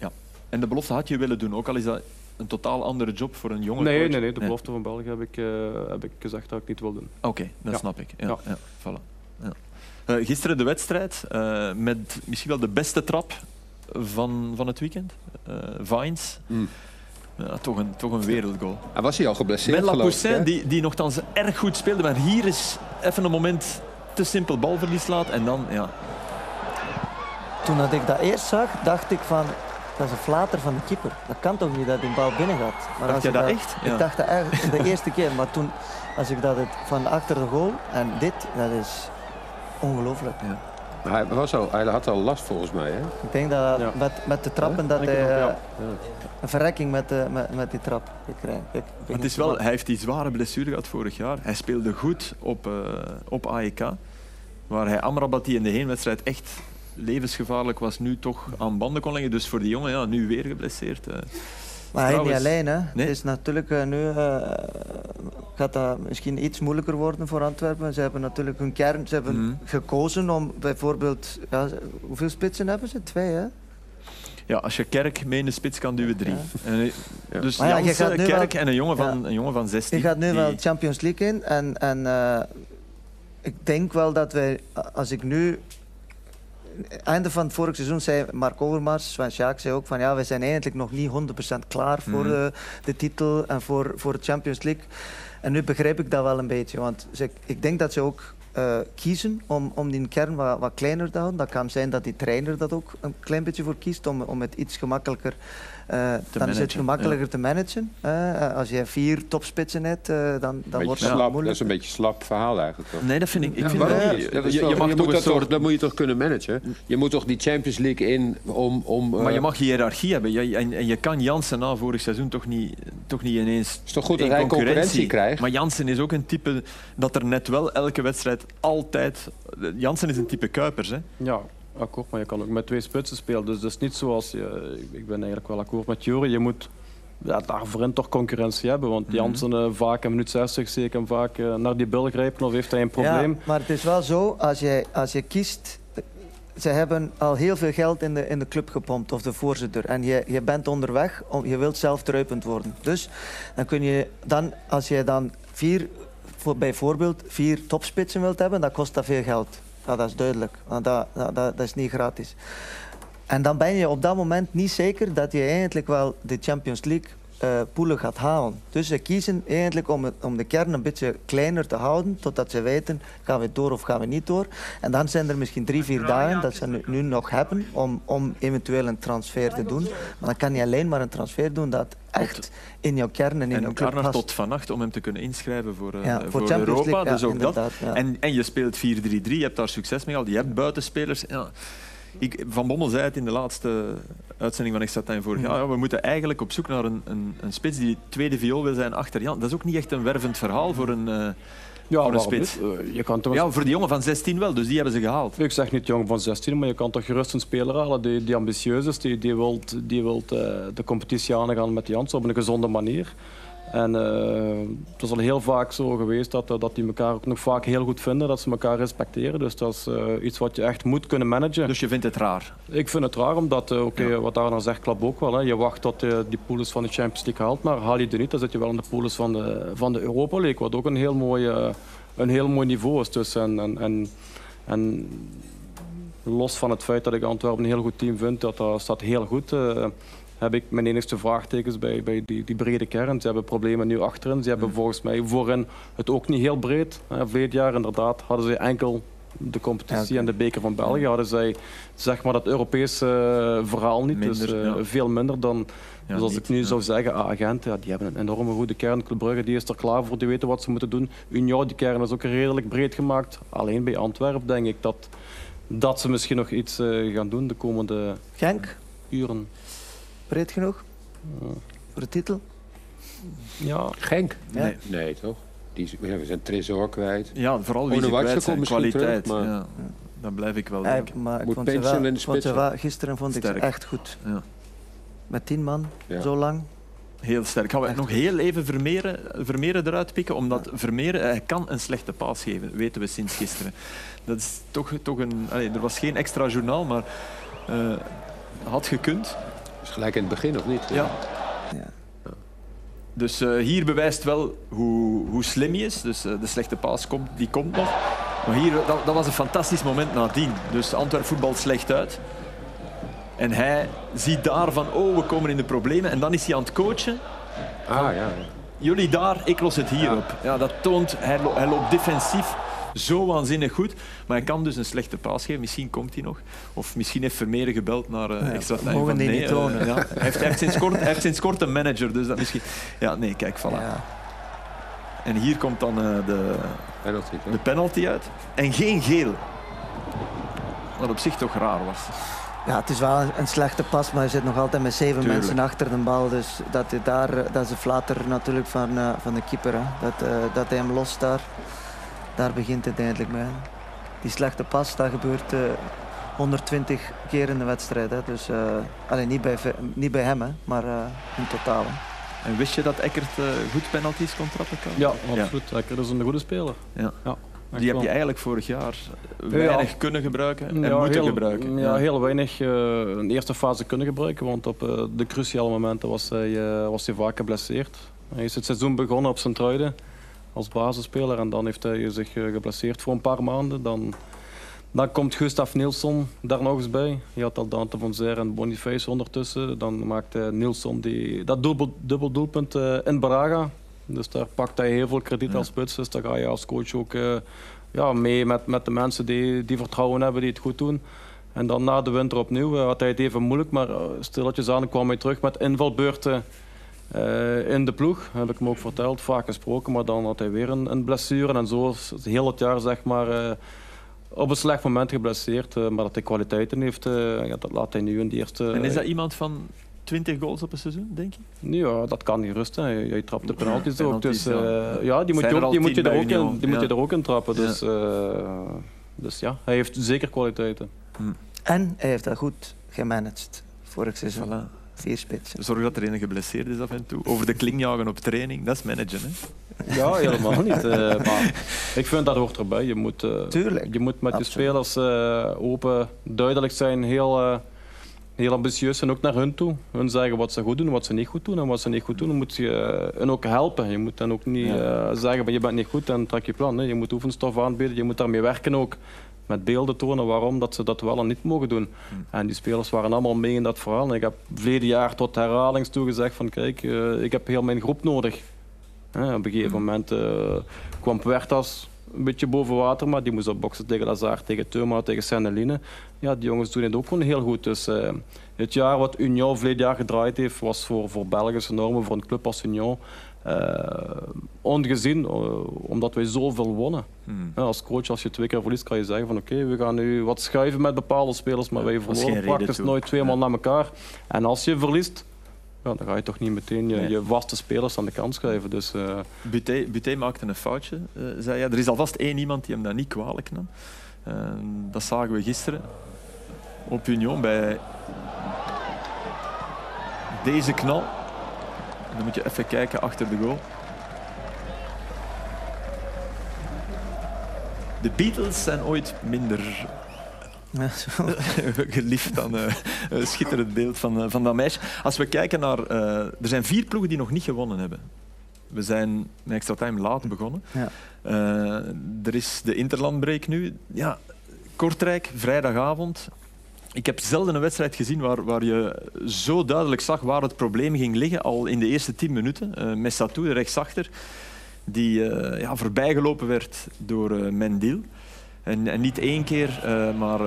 ja. En de belofte had je willen doen, ook al is dat een totaal andere job voor een jonge Nee, coach. nee, nee, de belofte van België heb ik, eh, heb ik gezegd dat ik niet wil doen. Oké, dat Ja. snap ik. Ja, Ja. ja. voilà. Ja. Eh, gisteren de wedstrijd eh, met misschien wel de beste trap van, van het weekend. Eh Vines. Mm. Ja, toch, een, toch een wereldgoal. Hij was hij al geblesseerd, Met geloof ik, Lapoussin, die, die nogthans erg goed speelde. Maar hier is even een moment te simpel balverlies laat. En dan, ja. Toen dat ik dat eerst zag, dacht ik van, dat is een flater van de keeper. Dat kan toch niet dat die bal binnen gaat. Maar Dacht als je ik dat echt? Ja. Ik dacht dat eigenlijk de eerste keer, maar toen, als ik dat het van achter de goal en dit, dat is ongelooflijk. Maar Hij, was al, hij had al last volgens mij. Hè? Ik denk dat Ja. met, met de trappen dat hij ook, eh, een verrekking met, de, met, met die trap gekregen. Ik, ik weet Het is wel, hij heeft die zware blessure gehad vorig jaar. Hij speelde goed op, eh, op AEK. Waar hij Amrabat, die in de heenwedstrijd echt levensgevaarlijk was, nu toch aan banden kon leggen. Dus voor die jongen, ja, nu weer geblesseerd. eh. Maar hij niet alleen. Hè. Nee. Het is natuurlijk eh, nu eh, gaat dat misschien iets moeilijker worden voor Antwerpen. Ze hebben natuurlijk hun kern ze hebben Mhm. gekozen om bijvoorbeeld... Ja, hoeveel spitsen hebben ze? Twee, hè? Ja, als je Kerk mee in de spits kan duwen, drie. En, eh, Ja. Dus Maar ja, je gaat nu Kerk wel- en een jongen van, Ja. een jongen van 16. Je gaat nu die- wel Champions League in. En, en eh, ik denk wel dat wij, als ik nu einde van het vorige seizoen zei Mark Overmars, Sven Sjaak zei ook van ja, we zijn eigenlijk nog niet 100% klaar voor Mhm. de, de titel en voor, voor de Champions League. En nu begrijp ik dat wel een beetje, want ze, ik denk dat ze ook eh, kiezen om, om die kern wat, wat kleiner te houden. Dat kan zijn dat die trainer dat ook een klein beetje voor kiest om, om het iets gemakkelijker eh, dan is het gemakkelijker te managen. Eh, als je vier topspitsen hebt, eh, dan, dan wordt het slap, dat moeilijk. is een beetje een slap verhaal eigenlijk. Toch? Nee, dat vind ik. ik Ja, vind dat- je, mag toch een dat, toch, soort dat moet je toch kunnen managen? Je moet toch die Champions League in om... om Maar je mag hiërarchie hebben. Je, en, en je kan Jansen na vorig seizoen toch niet, toch niet ineens. is toch goed dat in hij concurrentie krijgt? Maar Jansen is ook een type dat er net wel elke wedstrijd altijd. Jansen is een type Kuipers. Hè? Ja, akkoord, maar je kan ook met twee spitsen spelen. Dus dat is niet zoals je. Ik ben eigenlijk wel akkoord met Jury. Je moet ja, daar voorin toch concurrentie hebben. Want Jansen eh, vaak in minuut 60 zie ik hem vaak eh, naar die bil grijpen of heeft hij een probleem. Ja, maar het is wel zo, als je, als je kiest... Ze hebben al heel veel geld in de, in de club gepompt, of de voorzitter. En je, je bent onderweg, om, je wilt zelf druipend worden. Dus dan kun je dan, als je dan vier, voor, bijvoorbeeld vier topspitsen wilt hebben, dan kost dat veel geld. Ja, dat is duidelijk. Dat, dat, dat, is niet gratis. En dan ben je op dat moment niet zeker dat je eigenlijk wel de Champions League eh, poelen gaat halen. Dus ze kiezen eigenlijk om, het, om de kern een beetje kleiner te houden, totdat ze weten, gaan we door of gaan we niet door. En dan zijn er misschien drie, vier dagen dat ze nu, nu nog hebben om, om eventueel een transfer te doen. Maar dan kan je alleen maar een transfer doen dat echt in jouw kern en in jouw En club Karner past. tot vannacht om hem te kunnen inschrijven voor, eh, Ja, voor, Europa. Dus ook dat. En, en je speelt 4-3-3, je hebt daar succes mee gehad. Je hebt buitenspelers. Ja. Ik, van Bommel zei het in de laatste uitzending van Extra Time vorig jaar. Ja, we moeten eigenlijk op zoek naar een, een, een spits die tweede viool wil zijn achter Jan. Dat is ook niet echt een wervend verhaal voor een, eh, Ja, voor een spits. Eh, je kan toch Ja, voor die jongen van 16 wel, dus die hebben ze gehaald. Ik zeg niet jong van 16, maar je kan toch gerust een speler halen die, die ambitieus is, die, die wilt, die wilt eh, de competitie aangaan met Jans op een gezonde manier. En eh, het is al heel vaak zo geweest dat, eh, dat die elkaar ook nog vaak heel goed vinden, dat ze elkaar respecteren. Dus dat is eh, iets wat je echt moet kunnen managen. Dus je vindt het raar? Ik vind het raar, omdat, oké, wat daar dan zegt, klopt ook wel. Hè. Je wacht tot je die pools van de Champions League haalt, maar haal je die niet, dan zit je wel in de pools van de, van de Europa League, wat ook een heel mooi, een heel mooi niveau is. Dus en, en, en, en los van het feit dat ik Antwerpen een heel goed team vind, dat, dat staat heel goed. Heb ik mijn enigste vraagtekens bij, bij die, die brede kern. Ze hebben problemen nu achterin. Ze hebben volgens mij voorin het ook niet heel breed. Uh, Verleden jaar inderdaad hadden ze enkel de competitie Ja, en de beker van België. Hadden zij zeg maar, dat Europese eh, verhaal niet. dus eh, ja. veel minder dan... Ja, dus als niet, ik nu zou zeggen, ah, Agent, ja, die hebben een enorme goede kern. Club Brugge die is er klaar voor, die weten wat ze moeten doen. Union, die kern is ook redelijk breed gemaakt. Alleen bij Antwerpen denk ik dat, dat ze misschien nog iets eh, gaan doen de komende Genk, uren. Breed genoeg voor de titel? Ja, Genk? Ja. Nee. Nee, toch? Die, we zijn Tresor kwijt. Ja, vooral wie ze kwijt zijn. Kwaliteit. terug, maar- ja. Dat blijf ik wel Ja, maar ik Moet vond ze wel, in de vond ze spits wel- gisteren vond ik ze echt goed. Ja. Met tien man, Ja. zo lang. Heel sterk. Gaan we nog heel even Vermeeren, Vermeeren eruit pikken? Omdat Vermeeren hij kan een slechte paas geven, weten we sinds gisteren. Dat is toch, toch een... allee, er was geen extra journaal, maar eh, had gekund. Is gelijk in het begin, of niet? Ja. Ja. Dus eh, hier bewijst wel hoe, hoe slim hij is. Dus eh, de slechte paas komt, die komt nog. Maar hier, dat, dat was een fantastisch moment nadien. Dus Antwerp voetbalt slecht uit. En hij ziet daar van, oh, we komen in de problemen. En dan is hij aan het coachen. Ah, ja. ja. Jullie daar, ik los het hier op. Ja, dat toont, hij, lo- hij loopt defensief zo waanzinnig goed. Maar hij kan dus een slechte paas geven. Misschien komt hij nog. Of misschien heeft Vermeeren gebeld naar eh, Ja, extra time. mogen van, die nee, niet eh, tonen. ja. hij, heeft, hij, heeft sinds kort, hij heeft sinds kort een manager. Dus dat misschien... Ja, nee, kijk, voilà. Ja. En hier komt dan eh, de, Penalty, de penalty uit. En geen geel. Wat op zich toch raar was. Ja, het is wel een, slechte pas, maar je zit nog altijd met zeven Tuurlijk. mensen achter de bal. Dus dat, hij daar, dat is de flater natuurlijk van, eh, van de keeper. Hè. Dat, eh, dat hij hem lost daar, daar begint het eindelijk mee. Die slechte pas, dat gebeurt eh, 120 keer in de wedstrijd. Hè. Dus, eh, alleen niet bij, niet bij hem, hè, maar eh, in totaal. Hè. En wist je dat Eckert eh, goed penalties kon trappen? Kan? ja absoluut. Lekker is een goede speler. Ja. Ja, Die heb wel. je eigenlijk vorig jaar weinig kunnen gebruiken en Ja, moeten heel, gebruiken. Ja, heel weinig eh, in de eerste fase kunnen gebruiken, want op eh, de cruciale momenten was hij, eh, was hij vaak geblesseerd. Hij is het seizoen begonnen op zijn truiden als basisspeler en dan heeft hij zich eh, geblesseerd voor een paar maanden. Dan, Dan komt Gustav Nilsson daar nog eens bij. Je had al Dante van Zer en Boniface ondertussen. Dan maakte Nilsson die, dat dubbel, dubbel doelpunt eh, in Braga. Dus daar pakt hij heel veel krediet als spits. Dus daar ga je als coach ook eh, ja, mee met, met de mensen die, die vertrouwen hebben, die het goed doen. En dan na de winter opnieuw had hij het even moeilijk, maar stilletjes aan kwam hij terug met invalbeurten eh, in de ploeg. Heb ik hem ook verteld, vaak gesproken, maar dan had hij weer een, een blessure. En zo is het heel het jaar zeg maar, eh, op een slecht moment geblesseerd. eh, maar dat hij kwaliteiten heeft, eh, ja, dat laat hij nu in de eerste... En is dat iemand van 20 goals op een seizoen, denk je? Ja, dat kan niet rusten. Hij, hij trapt de penalties ook. penalties, Dus, ja. eh, ja, die moet Zijn je, er ook, die moet je er ook in, die moet je er ook in trappen. Ja. Dus, eh, dus ja, hij heeft zeker kwaliteiten. En hij heeft dat goed gemanaged vorig seizoen. Voilà. Vier spitsen. Zorg dat er een geblesseerd is af en toe. Over de kling jagen op training, dat is managen. Hè? Ja, helemaal niet. eh, maar ik vind dat hoort erbij. Je moet, eh, Tuurlijk. je moet met je spelers eh, open, duidelijk zijn, heel, eh, heel ambitieus en ook naar hun toe. Hun zeggen wat ze goed doen, wat ze niet goed doen. En wat ze niet goed doen, moet je hen ook helpen. Je moet hen ook niet eh, zeggen, maar je bent niet goed en trek je plan. Nee, je moet oefenstof aanbieden, je moet daarmee werken ook. Met beelden tonen waarom dat ze dat wel en niet mogen doen. En die spelers waren allemaal mee in dat verhaal. En ik heb verleden jaar tot herhalings toe gezegd van kijk, eh, ik heb heel mijn groep nodig. Op een gegeven moment eh, kwam Puertas een beetje boven water, maar die moest op boksen tegen Lazar, tegen Teuma, tegen Senneline. Ja, die jongens doen het ook gewoon heel goed. Dus eh, het jaar wat Union verleden jaar gedraaid heeft, was voor, voor Belgische normen, voor een club als Union, ongezien, eh, omdat wij zoveel wonnen. Hmm. Ja, als coach, als je twee keer verliest, kan je zeggen van oké, we gaan nu wat schuiven met bepaalde spelers, maar wij verloren praktisch toe. nooit tweemaal Ja. naar elkaar. En als je verliest, ja, dan ga je toch niet meteen je, Nee. je vaste spelers aan de kant schrijven. Dus, eh, Buté, Buté maakte een foutje, eh, zei hij. Er is alvast één iemand die hem dat niet kwalijk nam. Eh, dat zagen we gisteren op Union bij deze knal. En dan moet je even kijken achter de goal. De Beatles zijn ooit minder Ja, geliefd dan eh, een schitterend beeld van, eh, van dat meisje. Als we kijken naar... eh, er zijn vier ploegen die nog niet gewonnen hebben. We zijn met extra time laat begonnen. Ja. Er is de interlandbreak nu. Ja, Kortrijk, vrijdagavond. Ik heb zelden een wedstrijd gezien waar, waar je zo duidelijk zag waar het probleem ging liggen. Al in de eerste tien minuten. Eh Messatou, de rechtsachter, die eh, ja, voorbijgelopen werd door eh, Mendil. En, en niet één keer, maar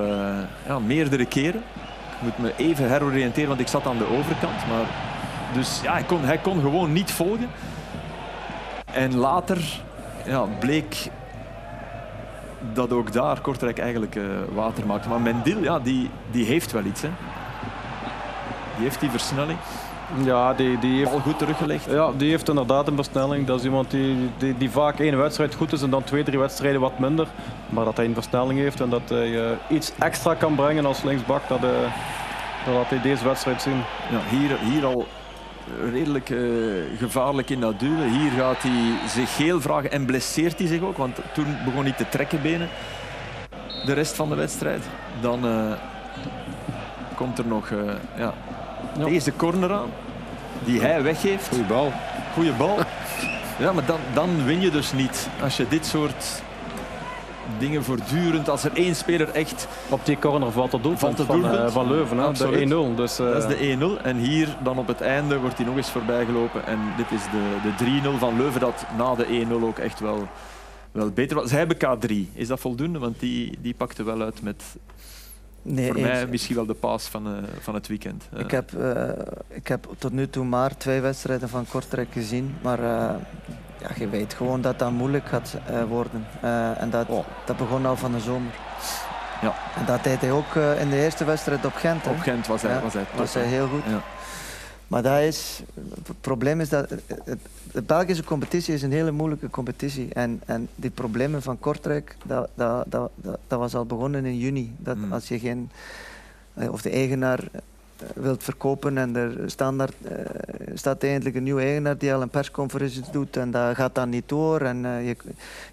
ja, meerdere keren. Ik moet me even heroriënteren, want ik zat aan de overkant. Maar, dus ja, hij kon, hij kon gewoon niet volgen. En later ja, bleek dat ook daar Kortrijk eigenlijk eh, water maakte. Maar Mendil, ja, die, die heeft wel iets. Hè. Die heeft die versnelling. ja, die, die heeft Bal goed teruggelegd. Ja, die heeft inderdaad een versnelling. Dat is iemand die, die, die vaak één wedstrijd goed is en dan twee, drie wedstrijden wat minder. Maar dat hij een versnelling heeft en dat hij eh, iets extra kan brengen als linksbak, dat, eh, dat laat hij deze wedstrijd zien. Ja, hier, hier al redelijk eh, gevaarlijk in dat duwen. Hier gaat hij zich geel vragen en blesseert hij zich ook. Want toen begon hij te trekken benen. De rest van de wedstrijd. Dan eh, komt er nog eh, ja, Ja. deze corner aan. Die hij weggeeft. Goeie bal. Goeie bal. Ja, maar dan, dan win je dus niet. Als je dit soort dingen voortdurend... Als er één speler echt... Op die corner valt het doelpunt het van, eh, van Leuven, hè, de 1-0. Dus, eh, Dat is de 1-0. En hier dan op het einde wordt hij nog eens voorbijgelopen. En dit is de, de 3-0 van Leuven, dat na de 1-0 ook echt wel, wel beter was. Ze hebben K3. Is dat voldoende? Want die, die pakte wel uit met Nee, voor eens. mij misschien wel de paas van, eh, van het weekend. Eh, Ik heb, eh, ik heb tot nu toe maar twee wedstrijden van Kortrijk gezien. Maar ja, je weet gewoon dat dat moeilijk gaat worden. En dat, dat begon al van de zomer. Ja. En dat deed hij ook in de eerste wedstrijd op Gent. Op Gent was hij, Ja, was hij top, was hij heel goed. Ja. Maar dat is, het probleem is dat het- de Belgische competitie is een hele moeilijke competitie. En, en die problemen van Kortrijk, dat, dat, dat, dat, was al begonnen in juni. Dat Mm. als je geen, eh, of de eigenaar wilt verkopen en er standaard, eh, staat eigenlijk een nieuwe eigenaar die al een persconferentie doet en dat gaat dan niet door en eh, je,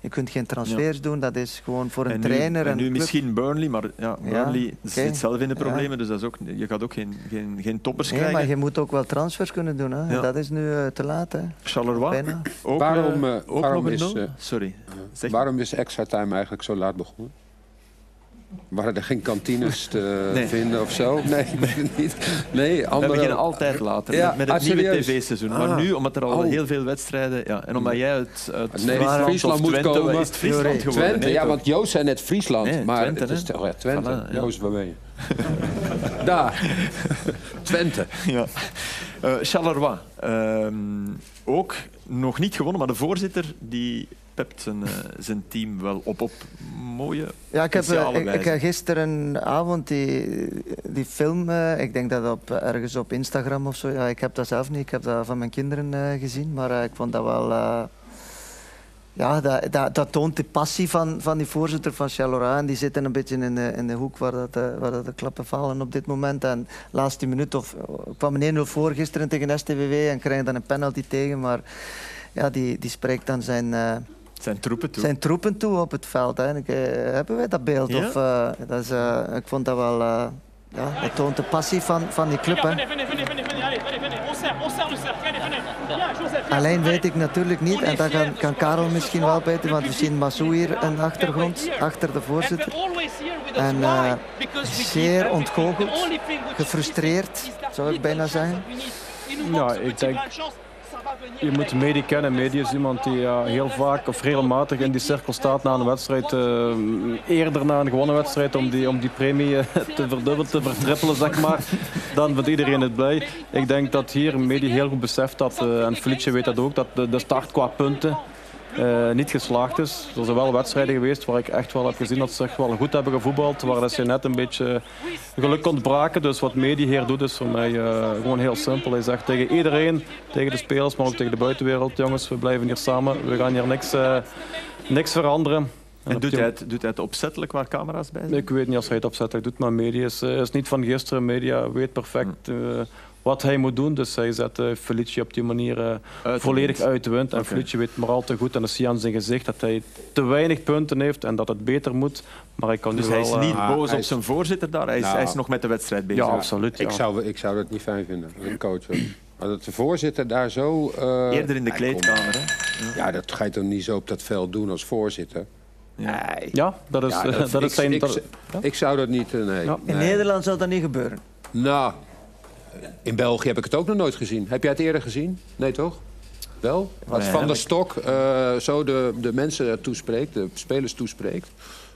je kunt geen transfers doen. Dat is gewoon voor een En nu, trainer. en nu misschien Burnley, maar ja, Burnley zit zelf in de Ja. problemen, dus dat is ook, je gaat ook geen, geen, geen toppers Nee, krijgen. maar je moet ook wel transfers kunnen doen. Hè. Dat is nu eh, te laat. Hè. Charleroi, Bijna. ook, Waarom, eh, eh, ook waarom nog is, eh, Sorry. Zeg Waarom is extra time eigenlijk zo laat begonnen? Waren er geen kantines te Nee. vinden of zo? Nee, ik weet het niet. Nee, We beginnen altijd later Ja, met, met ah, het nieuwe tv-seizoen. Ah. Maar nu, omdat er al Oh. heel veel wedstrijden... Ja, en omdat jij uit, uit Nee, Friesland, moet Twente, komen. is het Friesland geworden? Twente, Nee, ja, want Joost zei net Friesland. Nee, maar Twente, het is toch ja, Twente. Voilà. Joost, waar ben je? Daar. Twente. Ja. Eh, Charleroi. Ehm, ook nog niet gewonnen, maar de voorzitter die pept zijn, eh, zijn team wel op op mooie Ja, ik heb, eh, ik, ik heb gisterenavond die, die film, eh, ik denk dat dat op, ergens op Instagram of zo, ja, ik heb dat zelf niet, ik heb dat van mijn kinderen gezien, maar ik vond dat wel, ja, dat, dat, dat toont de passie van, van die voorzitter van Charleroi. En die zitten een beetje in de, in de hoek waar, dat, waar dat de klappen vallen op dit moment. En laatste minuut of kwam een 1-0 voor gisteren tegen STWW en krijgen dan een penalty tegen, maar ja, die, die spreekt dan zijn... zijn troepen toe. zijn troepen toe op het veld. Hè. Eh, hebben wij dat beeld? Ja. Of, eh, dat is, eh, ik vond dat wel... eh, ja, het toont de passie van, van die club. Hè. Alleen weet ik natuurlijk niet, en dat kan, kan Karel misschien wel beter, want we zien Massou hier in de achtergrond, achter de voorzitter. En eh, zeer ontgoocheld, gefrustreerd, zou ik bijna zeggen. Ja, ik denk, je moet Medi kennen. Medi is iemand die heel vaak of regelmatig in die cirkel staat na een wedstrijd. eh, eerder na een gewonnen wedstrijd om die, om die premie eh, te verdubbelen, te vertrippelen, zeg maar. Dan vindt iedereen het blij. Ik denk dat hier Medi heel goed beseft dat, eh, en Felice weet dat ook, dat de start qua punten eh, niet geslaagd is. Er zijn wel wedstrijden geweest waar ik echt wel heb gezien dat ze echt wel goed hebben gevoetbald. Waar dat ze net een beetje geluk ontbraken. Dus wat Medi hier doet is voor mij eh, gewoon heel simpel. Hij zegt tegen iedereen, tegen de spelers, maar ook tegen de buitenwereld. Jongens, we blijven hier samen. We gaan hier niks, eh, niks veranderen. En doet hij, het, doet hij het opzettelijk waar camera's bij zijn? ik weet niet als hij het opzettelijk doet, maar media is, is niet van gisteren. Media weet perfect eh, wat hij moet doen. Dus hij zet eh, Felice op die manier eh, volledig uit de wind. En. Felice weet maar al te goed, en dat zie je aan zijn gezicht, dat hij te weinig punten heeft en dat het beter moet. Maar hij kan Dus nu hij wel, is eh, niet Ah, boos op is- zijn voorzitter daar. Hij is, Nou. hij is nog met de wedstrijd bezig. Ja, absoluut. Ik zou, ik zou dat niet fijn vinden, als een coach. Maar dat de voorzitter daar zo... eh, Eerder in de kleedkamer. Hè? Ja, dat ga je toch niet zo op dat veld doen als voorzitter? Ja. Nee. Ja, dat is, Ja, eh, dat- dat is ik- zijn... ik- dat- Ik zou dat niet... eh, nee. Ja. In Nee. Nederland zou dat niet gebeuren. Nou, in België heb ik het ook nog nooit gezien. Heb jij het eerder gezien? Nee, toch? Wel? Als Nee, Van der Stok eh, zo de, de mensen toespreekt, de spelers toespreekt.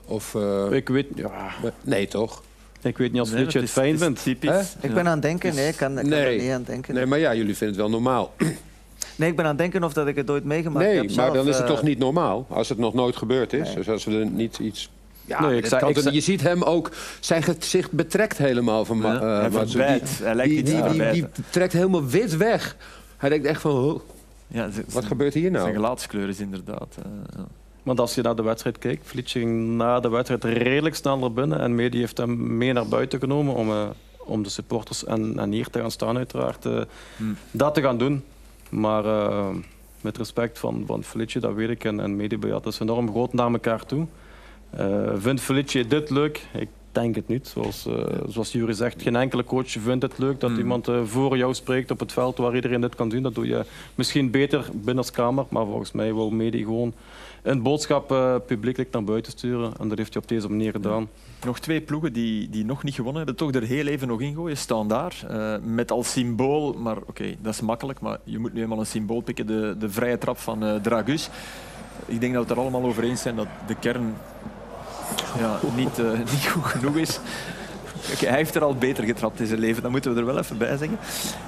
Of... eh, ik, weet, ja, nee, toch? ik weet niet als Nee, Felice het fijn vindt. Typisch. Hè? Ik Ja. ben aan het denken, nee, ik kan, ik kan Nee. er niet aan denken. Nee, maar ja, jullie vinden het wel normaal. Nee, ik ben aan het denken of dat ik het ooit meegemaakt heb nee, maar zelf, dan is het eh, toch niet normaal als het nog nooit gebeurd is. Nee. Dus als we er niet iets. Ja, Nee, ik zei- ik je ziet hem ook. Zijn gezicht betrekt helemaal van. Ja, eh. Hij lijkt die, die, die, die, trekt helemaal wit weg. Hij denkt echt van. oh, Ja, wat zijn- gebeurt hier Zijn nou? gelaatskleur is inderdaad... eh, ja. Want als je naar de wedstrijd kijkt, Felice ging na de wedstrijd redelijk snel naar binnen. En Medi heeft hem mee naar buiten genomen om, eh, om de supporters en, en hier te gaan staan uiteraard Hmm. dat te gaan doen. Maar met respect van, van Felice, dat weet ik, en, en Medi, ja, dat is enorm groot naar elkaar toe. Eh, vindt Felice dit leuk? Ik denk het niet. Zoals, eh zoals Jury zegt, geen enkele coach vindt het leuk dat Hmm. iemand eh, voor jou spreekt op het veld waar iedereen dit kan doen. Dat doe je misschien beter binnenskamer, maar volgens mij wil Medi gewoon een boodschap eh, publiekelijk naar buiten sturen. En dat heeft hij op deze manier gedaan. Nog twee ploegen die, die nog niet gewonnen hebben, toch er heel even nog in gooien. Staan daar. met als symbool, maar oké, dat is makkelijk, maar je moet nu eenmaal een symbool pikken, de, de vrije trap van eh, Dragus. Ik denk dat we het er allemaal over eens zijn dat de kern ja, niet, eh, niet goed genoeg is. Hij heeft er al beter getrapt in zijn leven, dat moeten we er wel even bij zeggen.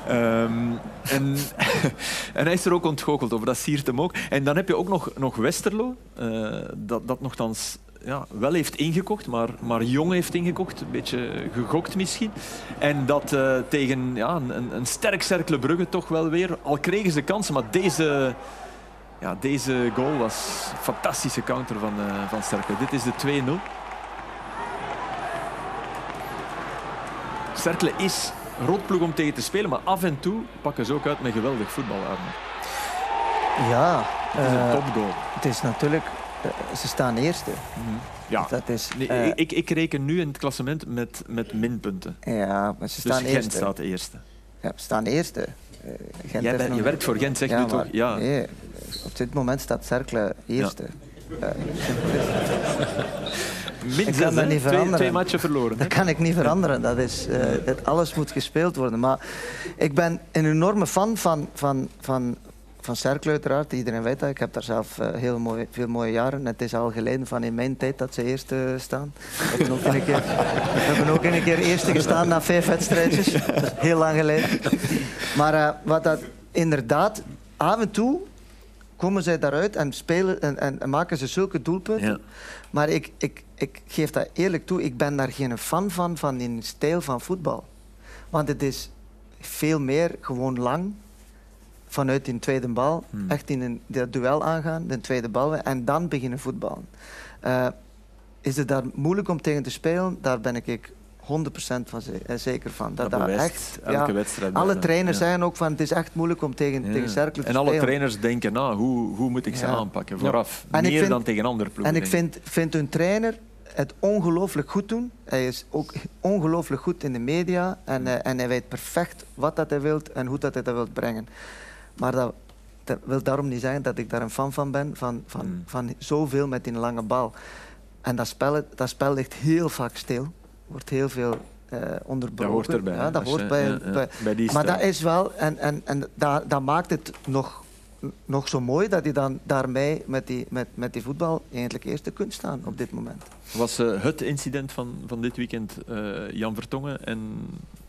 Ehm, en, en hij is er ook ontgoocheld over, dat siert hem ook. En dan heb je ook nog, nog Westerlo, eh, dat, dat nogthans ja, wel heeft ingekocht, maar, maar jong heeft ingekocht. Een beetje gegokt misschien. En dat eh, tegen ja, een, een sterk Cercle Brugge toch wel weer. Al kregen ze kansen, maar deze, ja, deze goal was een fantastische counter van, eh van Cercle. Dit is de 2-0. Cercle is rotploeg om tegen te spelen, maar af en toe pakken ze ook uit met geweldig voetbal. Arne. Ja, Het is een eh, topgoal. het is natuurlijk... eh, ze staan eerste. Ja. Dat is, Nee, ik, ik reken nu in het klassement met, met minpunten. ja, maar ze Dus staan Gent eerste. staat eerste. Ja, ze staan eerste. Eh, Gent Jij heeft bent- nog- je werkt voor Gent, zeg ja, nu toch? Ja. Nee, op dit moment staat Cercle eerste. Min zes, kan niet twee, veranderen. twee matchen verloren. Dat kan ik niet veranderen. Dat is, eh, alles moet gespeeld worden. Maar ik ben een enorme fan van, van, van, van Cercle uiteraard. Iedereen weet dat. Ik heb daar zelf eh, heel mooi, veel mooie jaren. Het is al geleden van in mijn tijd dat ze eerste staan. We hebben ook een keer, we hebben ook een keer eerste gestaan na vijf wedstrijdjes. Dat is heel lang geleden. Maar eh, wat dat inderdaad, af en toe komen zij daaruit en, spelen, en, en, en maken ze zulke doelpunten. Ja. Maar ik, ik, ik geef dat eerlijk toe, ik ben daar geen fan van, van die stijl van voetbal. Want het is veel meer gewoon lang vanuit die tweede bal. Echt in een dat duel aangaan, de tweede bal, en dan beginnen voetballen. Eh, is het daar moeilijk om tegen te spelen? Daar ben ik 100% van eh, zeker van. Dat, Dat echt, elke ja, wedstrijd alle bijna. trainers Ja. zeggen ook van het is echt moeilijk om tegen, Ja. tegen Cercle te En alle spelen. trainers denken, nou, hoe, hoe moet ik ze aanpakken vooraf? En Meer vind- dan tegen andere ploegen. En ik vind, vind hun trainer het ongelooflijk goed doen. Hij is ook ongelooflijk goed in de media. En, eh, en hij weet perfect wat dat hij wil en hoe dat hij dat wil brengen. Maar dat, dat wil daarom niet zeggen dat ik daar een fan van ben. Van, van, Mm. van zoveel met die lange bal. En dat spel, dat spel ligt heel vaak stil. Wordt heel veel eh onderbroken. Dat hoort erbij, Ja, dat hoort je- bij, ja, ja, bij, bij die maar dat is wel... En, en, en dat, dat maakt het nog, nog zo mooi dat je dan daarmee met die, met, met die voetbal eigenlijk eerste kunt staan op dit moment. Was eh, het incident van, van dit weekend eh, Jan Vertongen en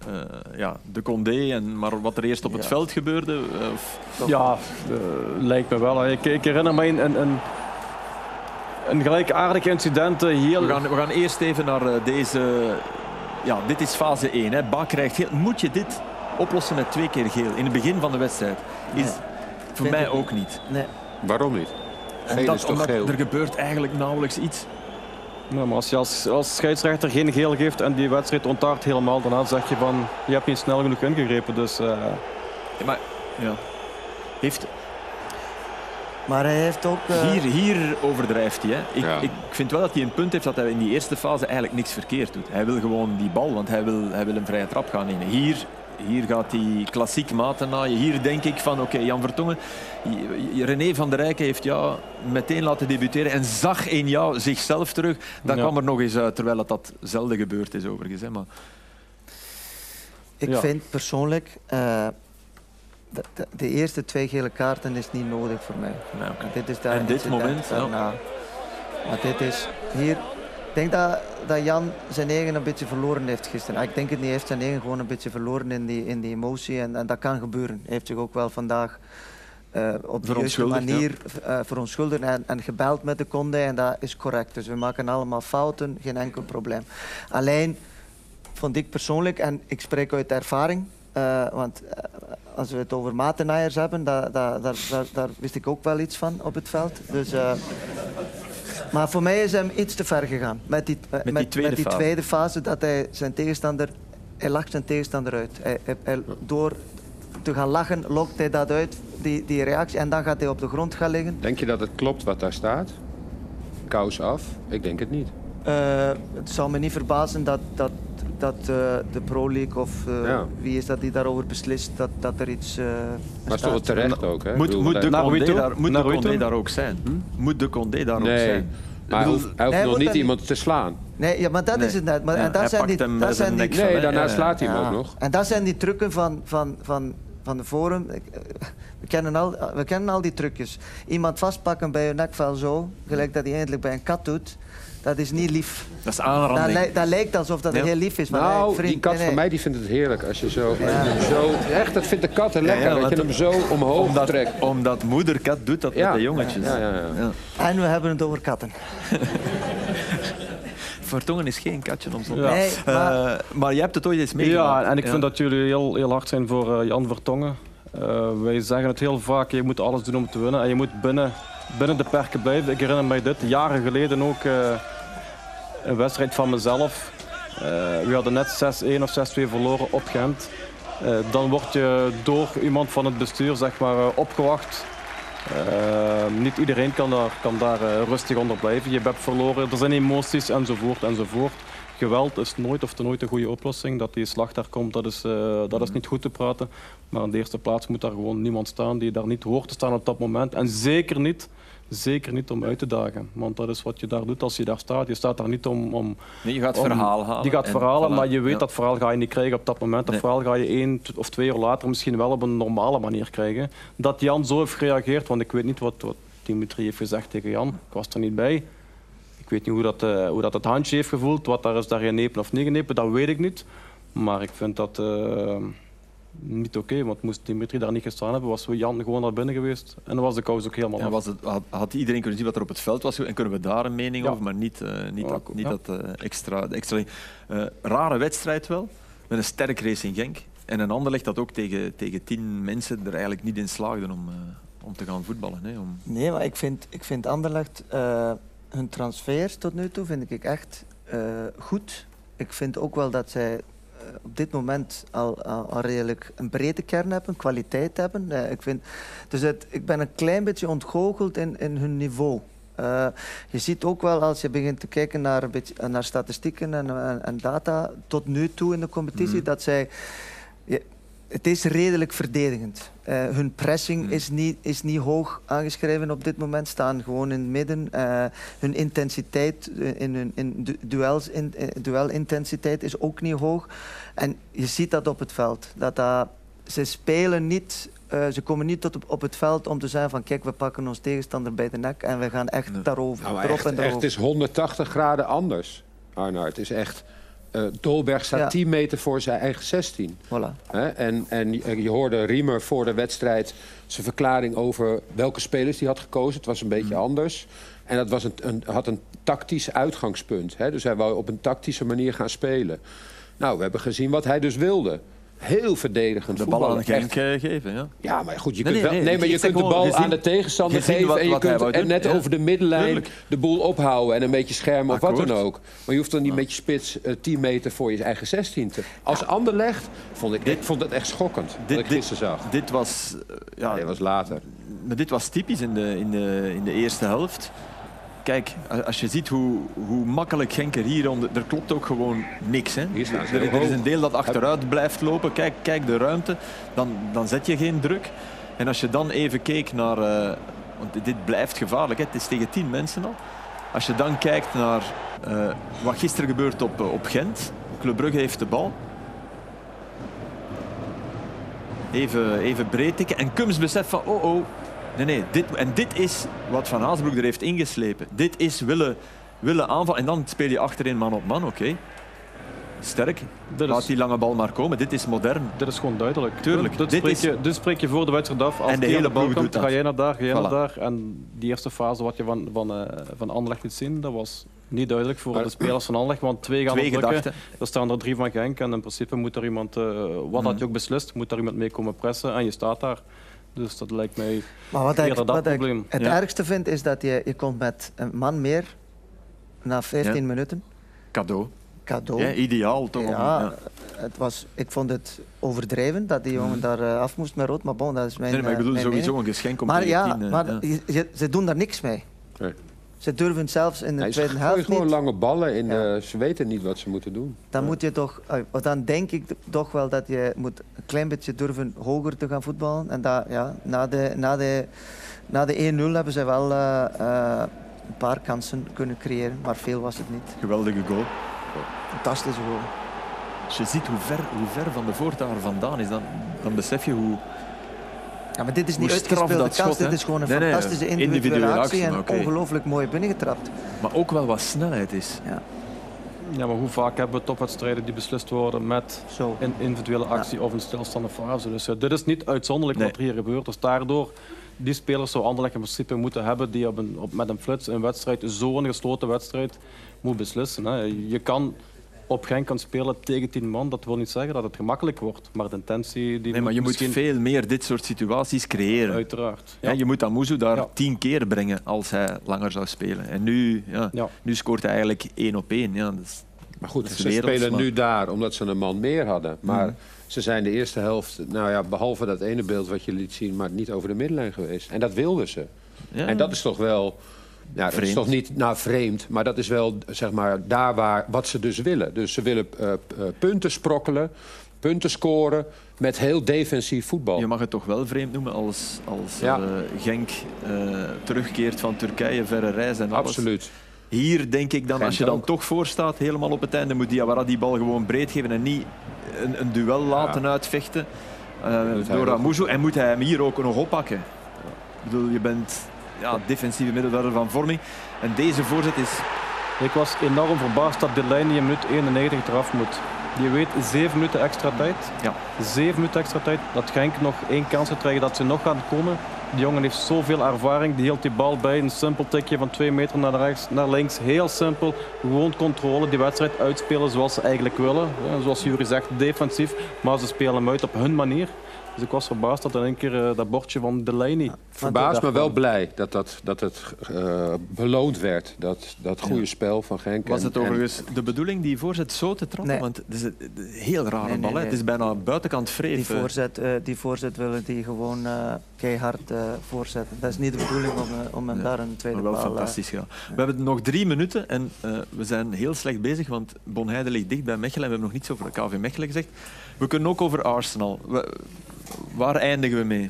eh, ja, de Condé, en, maar wat er eerst op het Ja. veld gebeurde? Ja, lijkt me wel. Ik, ik herinner me een, een, een, een gelijkaardig incident. Heel, we, gaan, we gaan eerst even naar deze... Ja, dit is fase 1. Hè. Ba krijgt geel. Moet je dit oplossen met twee keer geel in het begin van de wedstrijd? Is Nee. Voor mij ook niet. Nee. Waarom niet? Geel Omdat, is toch omdat geel? er gebeurt eigenlijk nauwelijks iets. Nou, maar als je als, als scheidsrechter geen geel geeft en die wedstrijd ontaart helemaal, dan zeg je van je hebt niet snel genoeg ingegrepen. Dus, eh, Ja, Maar ja. Heeft, Maar hij heeft ook... eh, Hier, hier overdrijft hij. Hè. Ik, Ja. ik vind wel dat hij een punt heeft dat hij in die eerste fase eigenlijk niks verkeerd doet. Hij wil gewoon die bal, want hij wil, hij wil een vrije trap gaan nemen. Hier, hier gaat hij klassiek maten naaien. Hier denk ik van, oké, Jan Vertongen... René van der Rijken heeft ja meteen laten debuteren en zag in jou zichzelf terug. Dat Ja. kwam er nog eens uit, terwijl het dat zelden gebeurd is overigens. Hè. Maar, Ik Ja. vind persoonlijk... eh, de, de, de eerste twee gele kaarten is niet nodig voor mij. nou. Dit is daar En dit moment, ja. Maar dit is hier... Ik denk dat, dat Jan zijn eigen een beetje verloren heeft gisteren. Ah, Ik denk het niet, hij heeft zijn eigen gewoon een beetje verloren in die, in die emotie. En, en dat kan gebeuren. Hij heeft zich ook wel vandaag eh, op de juiste manier eh verontschuldigd en, en gebeld met de Conde. En dat is correct. Dus we maken allemaal fouten, geen enkel probleem. Alleen vond ik persoonlijk, en ik spreek uit ervaring, eh, want als we het over matenaaiers hebben, daar, daar, daar, daar, daar wist ik ook wel iets van op het veld. Dus, maar voor mij is hem iets te ver gegaan. Met die, eh, die met, tweede met die fase. tweede fase dat hij zijn tegenstander, hij lacht zijn tegenstander uit. Hij, hij- hij- door te gaan lachen lokt hij dat uit, die, die reactie, en dan gaat hij op de grond gaan liggen. Denk je dat het klopt wat daar staat? Kous af? Ik denk het niet. Eh, het zou me niet verbazen dat, dat, dat eh, de Pro League of eh, Ja. wie is dat die daarover beslist, dat, dat er iets. eh, Maar toch terecht ook, hè? Moet, moet de Condé daar, moet de Condé daar ook zijn? Moet de Condé daar ook zijn? maar hij hoeft, hij hoeft nog niet iemand te slaan. Nee, ja, maar dat Nee. is het net. Maar, Ja, en dat hij zijn pakt die, hem dat zijn die, van, Nee, daarna Ja, slaat hij hem ook nog. En dat zijn die trucken van, van, van, van de forum. We kennen, al, we kennen al die trucjes. Iemand vastpakken bij je nekvel zo, gelijk dat hij eindelijk bij een kat doet. Dat is niet lief. Dat is Dat, aanranding. lijkt- dat lijkt alsof dat Ja. heel lief is. Maar Nou, nee, vriend, die kat nee, nee. van mij die vindt het heerlijk als je zo, als je Ja. hem zo... Echt, dat vindt de katten lekker, ja, dat je hem zo omhoog omdat, trekt. omdat moederkat doet dat met de jongetjes. Ja, ja, ja. Ja. En we hebben het over katten. Vertongen is geen katje om zo Ja. Nee, maar, Eh, maar je hebt het ooit eens meegemaakt. Ja, en ik vind dat jullie heel, heel hard zijn voor eh, Jan Vertongen. Eh, wij zeggen het heel vaak, je moet alles doen om te winnen. En je moet binnen, binnen de perken blijven. Ik herinner mij dit, jaren geleden ook eh, een wedstrijd van mezelf. Eh, we hadden net 6-1 of 6-2 verloren op Gent. Eh, dan word je door iemand van het bestuur zeg maar, opgewacht. Niet iedereen kan daar, kan daar rustig onder blijven. Je hebt verloren, er zijn emoties enzovoort enzovoort. Geweld is nooit of nooit een goede oplossing. Dat die slag daar komt, dat is, dat is niet goed te praten. Maar in de eerste plaats moet daar gewoon niemand staan die daar niet hoort te staan op dat moment. En zeker niet zeker niet om uit te dagen. Want dat is wat je daar doet als je daar staat. Je staat daar niet om... om Nee, je gaat om- verhaal halen. Je gaat en verhalen, voilà. maar je weet Ja. dat verhaal ga je niet krijgen op dat moment. Dat Nee. verhaal ga je één of twee uur later misschien wel op een normale manier krijgen. Dat Jan zo heeft gereageerd, want ik weet niet wat, wat Dimitri heeft gezegd tegen Jan. Ik was er niet bij. Ik weet niet hoe dat, eh, hoe dat het handje heeft gevoeld. Wat daar is daar genepen of niet genepen, dat weet ik niet. Maar ik vind dat eh, niet oké. want moest Dimitri daar niet gestaan hebben, was Jan gewoon naar binnen geweest. En dan was de kous ook helemaal Ja, af. was het, had, had iedereen kunnen zien wat er op het veld was en kunnen we daar een mening Ja. over, maar niet, eh, niet Ja, dat, niet dat eh, extra. de extra eh, rare wedstrijd wel, met een sterk race in Genk. En een ander legt dat ook tegen, tegen tien mensen er eigenlijk niet in slaagden om, eh, om te gaan voetballen. Hè, om... Nee, maar ik vind, ik vind Anderlecht, eh, hun transfers tot nu toe vind ik echt eh, goed. Ik vind ook wel dat zij op dit moment al, al, al redelijk een brede kern hebben, kwaliteit hebben. Eh, ik, vind, dus het, ik ben een klein beetje ontgoocheld in, in hun niveau. Eh, je ziet ook wel als je begint te kijken naar, een beetje, naar statistieken en, en, en data tot nu toe in de competitie, Mhm. dat zij het is redelijk verdedigend. Eh, hun pressing Hmm. is, niet, is niet hoog aangeschreven op dit moment, staan gewoon in het midden. Eh, hun intensiteit eh, in hun in du- duels, in, eh, duelintensiteit is ook niet hoog. En je ziet dat op het veld. Dat dat, ze spelen niet, ze komen niet tot op, op het veld om te zeggen van kijk, we pakken ons tegenstander bij de nek en we gaan echt Nee. daarover, Nou, erop echt, en echt, het is 180 graden anders, Arnaud. Het is echt... eh Dolberg staat Ja. 10 meter voor zijn eigen 16. Voilà. En, en je je hoorde Riemer voor de wedstrijd zijn verklaring over welke spelers hij had gekozen. Het was een beetje anders. En dat was een, een, had een tactisch uitgangspunt. Hè? Dus hij wou op een tactische manier gaan spelen. Nou, we hebben gezien wat hij dus wilde. Heel verdedigend De bal aan Echt. eh, geven. Ja. Ja, maar goed, je Nee, kunt nee, wel, nee, nee, maar je kunt de bal gezien- aan de tegenstander geven wat- en je kunt net ja. over de middenlijn de boel ophouden en een beetje schermen of wat dan ook. Maar je hoeft dan niet met je spits eh, 10 meter voor je eigen 16 te. Als Anderlecht vond ik, ik vond het echt schokkend wat ik gisteren zag. dit was, eh, ja, dat was later. Maar dit was typisch in de, in de, in de eerste helft. Kijk, als je ziet hoe, hoe makkelijk Genk er hier onder... Er klopt ook gewoon niks. Hè. Er, er is een deel dat achteruit blijft lopen. Kijk, kijk de ruimte. Dan, dan zet je geen druk. En als je dan even keek naar... eh, want dit blijft gevaarlijk. Hè. Het is tegen tien mensen al. Als je dan kijkt naar eh, wat gisteren gebeurt op, eh, op Gent. Club Brugge heeft de bal. Even, even breed tikken. En Kums beseft van, oh oh, nee, nee. Dit, en dit is wat Van Haasbroek er heeft ingeslepen. Dit is willen, willen aanvallen. En dan speel je achterin man op man, oké. Sterk. Laat die lange bal maar komen. Dit is modern. dit is gewoon duidelijk. Tuurlijk. Dit, Dit spreek, is- je, dit spreek je voor de wedstrijd af. Als En de die hele bal komt, ga jij naar daar, ga jij Voilà. naar daar. En die eerste fase wat je van, van, eh van Anderlecht liet zien, dat was niet duidelijk voor de spelers van Anderlecht. Want twee gaan Twee drukken. gedachten. Er staan er drie van Genk en in principe moet er iemand, eh, wat Mhm. had je ook beslist, moet er iemand mee komen pressen en je staat daar. Dus dat lijkt mij Maar wat ik, dat wat ik het Ja. ergste vind, is dat je, je komt met een man meer na 15 minuten. Cadeau. Cadeau. Ja, ideaal toch? Ja, ja. Het was, ik vond het overdreven dat die jongen Mhm. daar eh, af moest met rood. Maar bon, dat is mijn Nee, maar ik eh, bedoel sowieso mening. een geschenk om Maar ja, maar ja. ze doen daar niks mee. Ze durven het zelfs in de Nee, tweede gooien helft gewoon niet. lange ballen in. Ja. de- ze weten niet wat ze moeten doen. Dan moet je toch, eh, dan denk ik toch wel dat je moet een klein beetje durven hoger te gaan voetballen. En dat, ja, na de, na de, na de 1-0 hebben ze wel eh, eh, een paar kansen kunnen creëren, maar veel was het niet. Geweldige goal. Fantastische goal. Als je ziet hoe ver, hoe ver van de voortager vandaan is, dan, dan besef je hoe... Ja, maar dit is niet uitgespeelde dat kans. schot, dit is gewoon een Nee, nee, fantastische individuele, individuele actie, actie, en ongelooflijk mooi binnengetrapt. Maar ook wel wat snelheid is. Ja, maar hoe vaak hebben we topwedstrijden die beslist worden met Zo. een individuele actie of een stilstaande fase? Dus eh, dit is niet uitzonderlijk Nee. wat er hier gebeurt. Dus daardoor, die spelers zou Anderlecht in principe moeten hebben die op een, op, met een flits een wedstrijd, zo'n gesloten wedstrijd, moet beslissen. Hè. Je kan op Genk kan spelen tegen tien man. Dat wil niet zeggen dat het gemakkelijk wordt. Maar de intentie die Nee, maar je moet veel meer dit soort situaties creëren. uiteraard. Ja. je moet Amuzu daar Ja. tien keer brengen als hij langer zou spelen. En nu, ja, Ja. nu scoort hij eigenlijk één op één. Ja, dat is- Maar goed, Dat is ze werelds, spelen maar- nu daar omdat ze een man meer hadden. Maar Mhm. ze zijn de eerste helft, nou ja, behalve dat ene beeld wat je liet zien, maar niet over de middenlijn geweest. En dat wilden ze. ja. En dat is toch wel. Ja, dat is toch niet nou, vreemd, maar dat is wel zeg maar, daar waar wat ze dus willen. Dus ze willen eh, eh, punten sprokkelen. punten scoren met heel defensief voetbal. Je mag het toch wel vreemd noemen als, als Ja. eh, Genk terugkeert van Turkije, verre reis en alles. Absoluut. Hier denk ik dan, als je dan ook. toch voor staat, helemaal op het einde, moet Diawara die bal gewoon breed geven en niet een, een duel laten uitvechten door ook. Amuzo. En moet hij hem hier ook nog oppakken. Ik bedoel, je bent ja, defensieve middenvelder van vorming. En deze voorzet is... Ik was enorm verbaasd dat Delaney in minuut 91 eraf moet. Je weet, zeven minuten extra tijd. Ja. Zeven minuten extra tijd. Dat Genk nog één kans gaat krijgen dat ze nog gaan komen. Die jongen heeft zoveel ervaring. Die hield die bal bij. Een simpel tikje van twee meter naar rechts, naar links. Heel simpel. Gewoon controle. Die wedstrijd uitspelen zoals ze eigenlijk willen. Ja, zoals Jury zegt, defensief. Maar ze spelen hem uit op hun manier. Dus ik was verbaasd dat in één keer eh, dat bordje van Delaney... Verbaasd, maar wel blij dat, dat, dat het eh, beloond werd. Dat, dat goede spel van Genk. Was En- het en- overigens de bedoeling die voorzet zo te trappen? Nee. Want het is een heel rare Nee, bal. nee. Het is bijna buitenkant Die vreef. eh. voorzet, eh, die voorzet willen die gewoon eh, keihard voorzetten. Dat is niet de bedoeling om, om hem Ja, daar een tweede Maar wel paal... eh, fantastisch. We hebben nog drie minuten en eh, we zijn heel slecht bezig, want Bonheide ligt dicht bij Mechelen en we hebben nog niets over de KV Mechelen gezegd. We kunnen ook over Arsenal. We- waar eindigen we mee?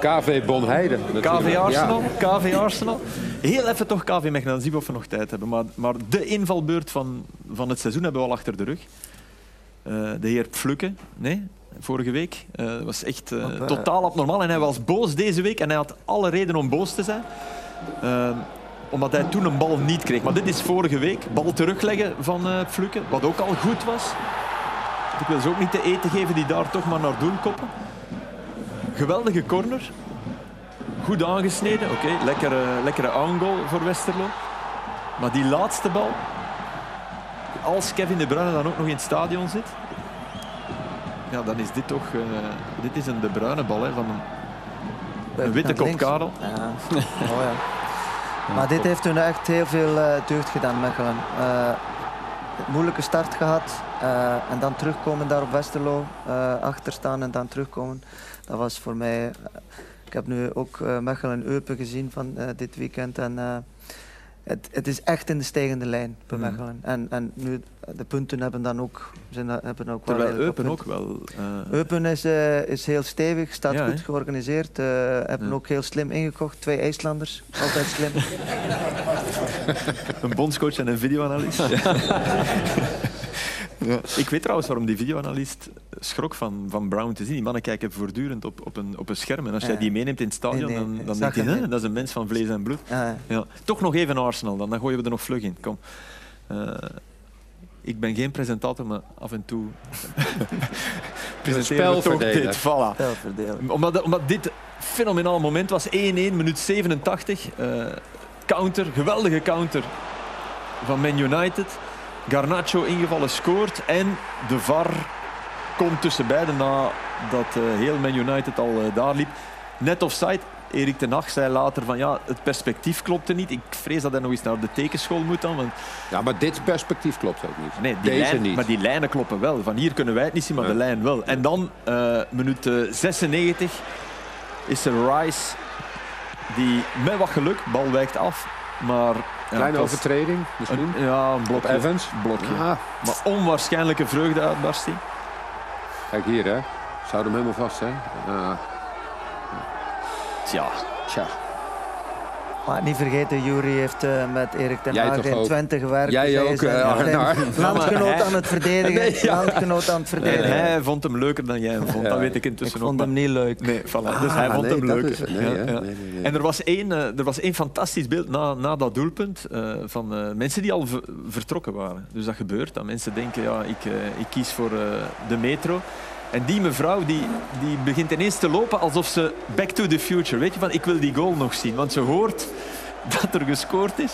KV Bonheide. natuurlijk. KV Arsenal? Ja. KV Arsenal? Heel even toch KV Mechelen, dan zien we of we nog tijd hebben. Maar, maar de invalbeurt van, van het seizoen hebben we al achter de rug. Eh, de heer Pflukke, nee, vorige week. eh, was echt eh, totaal abnormaal. En hij was boos deze week en hij had alle reden om boos te zijn. Omdat hij toen een bal niet kreeg. Maar dit is vorige week. Bal terugleggen van eh Pflukke, wat ook al goed was. Ik wil ze ook niet te eten geven die daar toch maar naar doen koppen. Geweldige corner. Goed aangesneden. Oké, lekkere, lekkere aangoal voor Westerlo. Maar die laatste bal, als Kevin De Bruyne dan ook nog in het stadion zit, ja, dan is dit toch eh, dit is een De Bruyne bal hè, van een, een witte kop links. Karel. Ja. Oh, ja. Maar dit heeft hun echt heel veel eh, deugd gedaan, Mechelen. Eh, moeilijke start gehad eh, en dan terugkomen daar op Westerlo, eh achterstaan en dan terugkomen. Dat was voor mij... eh, ik heb nu ook eh, Mechelen-Eupen gezien van dit weekend en het, het is echt in de stijgende lijn bij. Mechelen. En, en nu, de punten hebben dan ook, zijn, hebben ook wel Terwijl Eupen ook wel... eh, Eupen is, eh, is heel stevig, staat Ja, goed georganiseerd. eh, hebben Ja. ook heel slim ingekocht. Twee IJslanders, altijd slim. Een bondscoach en een videoanalist. Ik weet trouwens waarom die videoanalist schrok van, van Brown te zien. Die mannen kijken voortdurend op, op, een, op een scherm. En als jij Ja. die meeneemt in het stadion, Nee, nee, dan, ik dan denk je, dat is een mens van vlees en bloed. Ja, Ja. Toch nog even Arsenal, dan, dan gooien we er nog vlug in. Kom. Eh, ik ben geen presentator, maar af en toe presenteren we toch dit. Voilà. Omdat, omdat dit een fenomenaal moment was. 1-1, minuut 87. eh, counter, geweldige counter van Man United. Garnacho ingevallen scoort. En de VAR komt tussen beiden nadat eh, heel Man United al eh, daar liep. Net offside. Erik ten Hag zei later van ja, het perspectief klopte niet. Ik vrees dat hij nog eens naar de tekenschool moet dan. Want Ja, maar dit perspectief klopt ook niet. Nee, die Deze lijn, niet. Maar die lijnen kloppen wel. Van hier kunnen wij het niet zien, maar Ja. de lijn wel. En dan, eh minuut eh, 96, is er Rice die met wat geluk, bal wijkt af, maar... ja, Kleine overtreding misschien. een- ja, een Op blokje. Evans. blokje. Ah, Maar onwaarschijnlijke vreugdeuitbarsting. kijk hier, hè. Zou hem helemaal vast zijn. Ah, Tja, tja. Maar niet vergeten, Jury heeft eh, met Erik ten Hag in? Twente gewerkt. Jij ook, eh, Arnaar. Landgenoot aan het verdedigen. Nee, ja. Landgenoot aan het en verdedigen. hij vond hem leuker dan jij hem vond. Dat weet ik Ik intussen vond ook. hem maar- niet leuk. Nee, voilà. dus hij Ah, vond nee, hem leuk. is- nee, Ja, hè. ja. Nee, nee, nee. En er was één, eh, er was één fantastisch beeld na, na dat doelpunt eh, van eh, mensen die al vertrokken waren. Dus dat gebeurt, dat mensen denken, ja, ik, eh, ik kies voor eh, de metro. En die mevrouw die, die begint ineens te lopen alsof ze back to the future. Weet je, van ik wil die goal nog zien. Want ze hoort dat er gescoord is.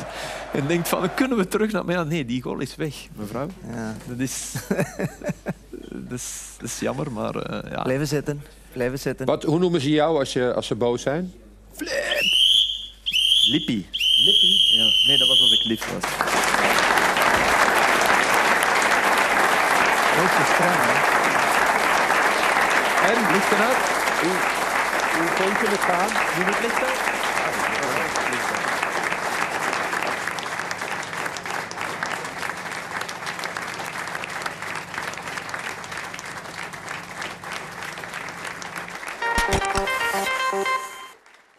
En denkt van, kunnen we terug naar... Maar ja, nee, die goal is weg, mevrouw. Ja. Dat is, dat is, dat is jammer, maar eh, ja. Blijven zitten. Blijven zitten. Wat, hoe noemen ze jou als, je, als ze boos zijn? Lippie. Lippie? Ja. Nee, dat was als ik lief was. Streng, hè. En, licht eruit. Hoe, hoe vond je het gaan? Doe het licht uit?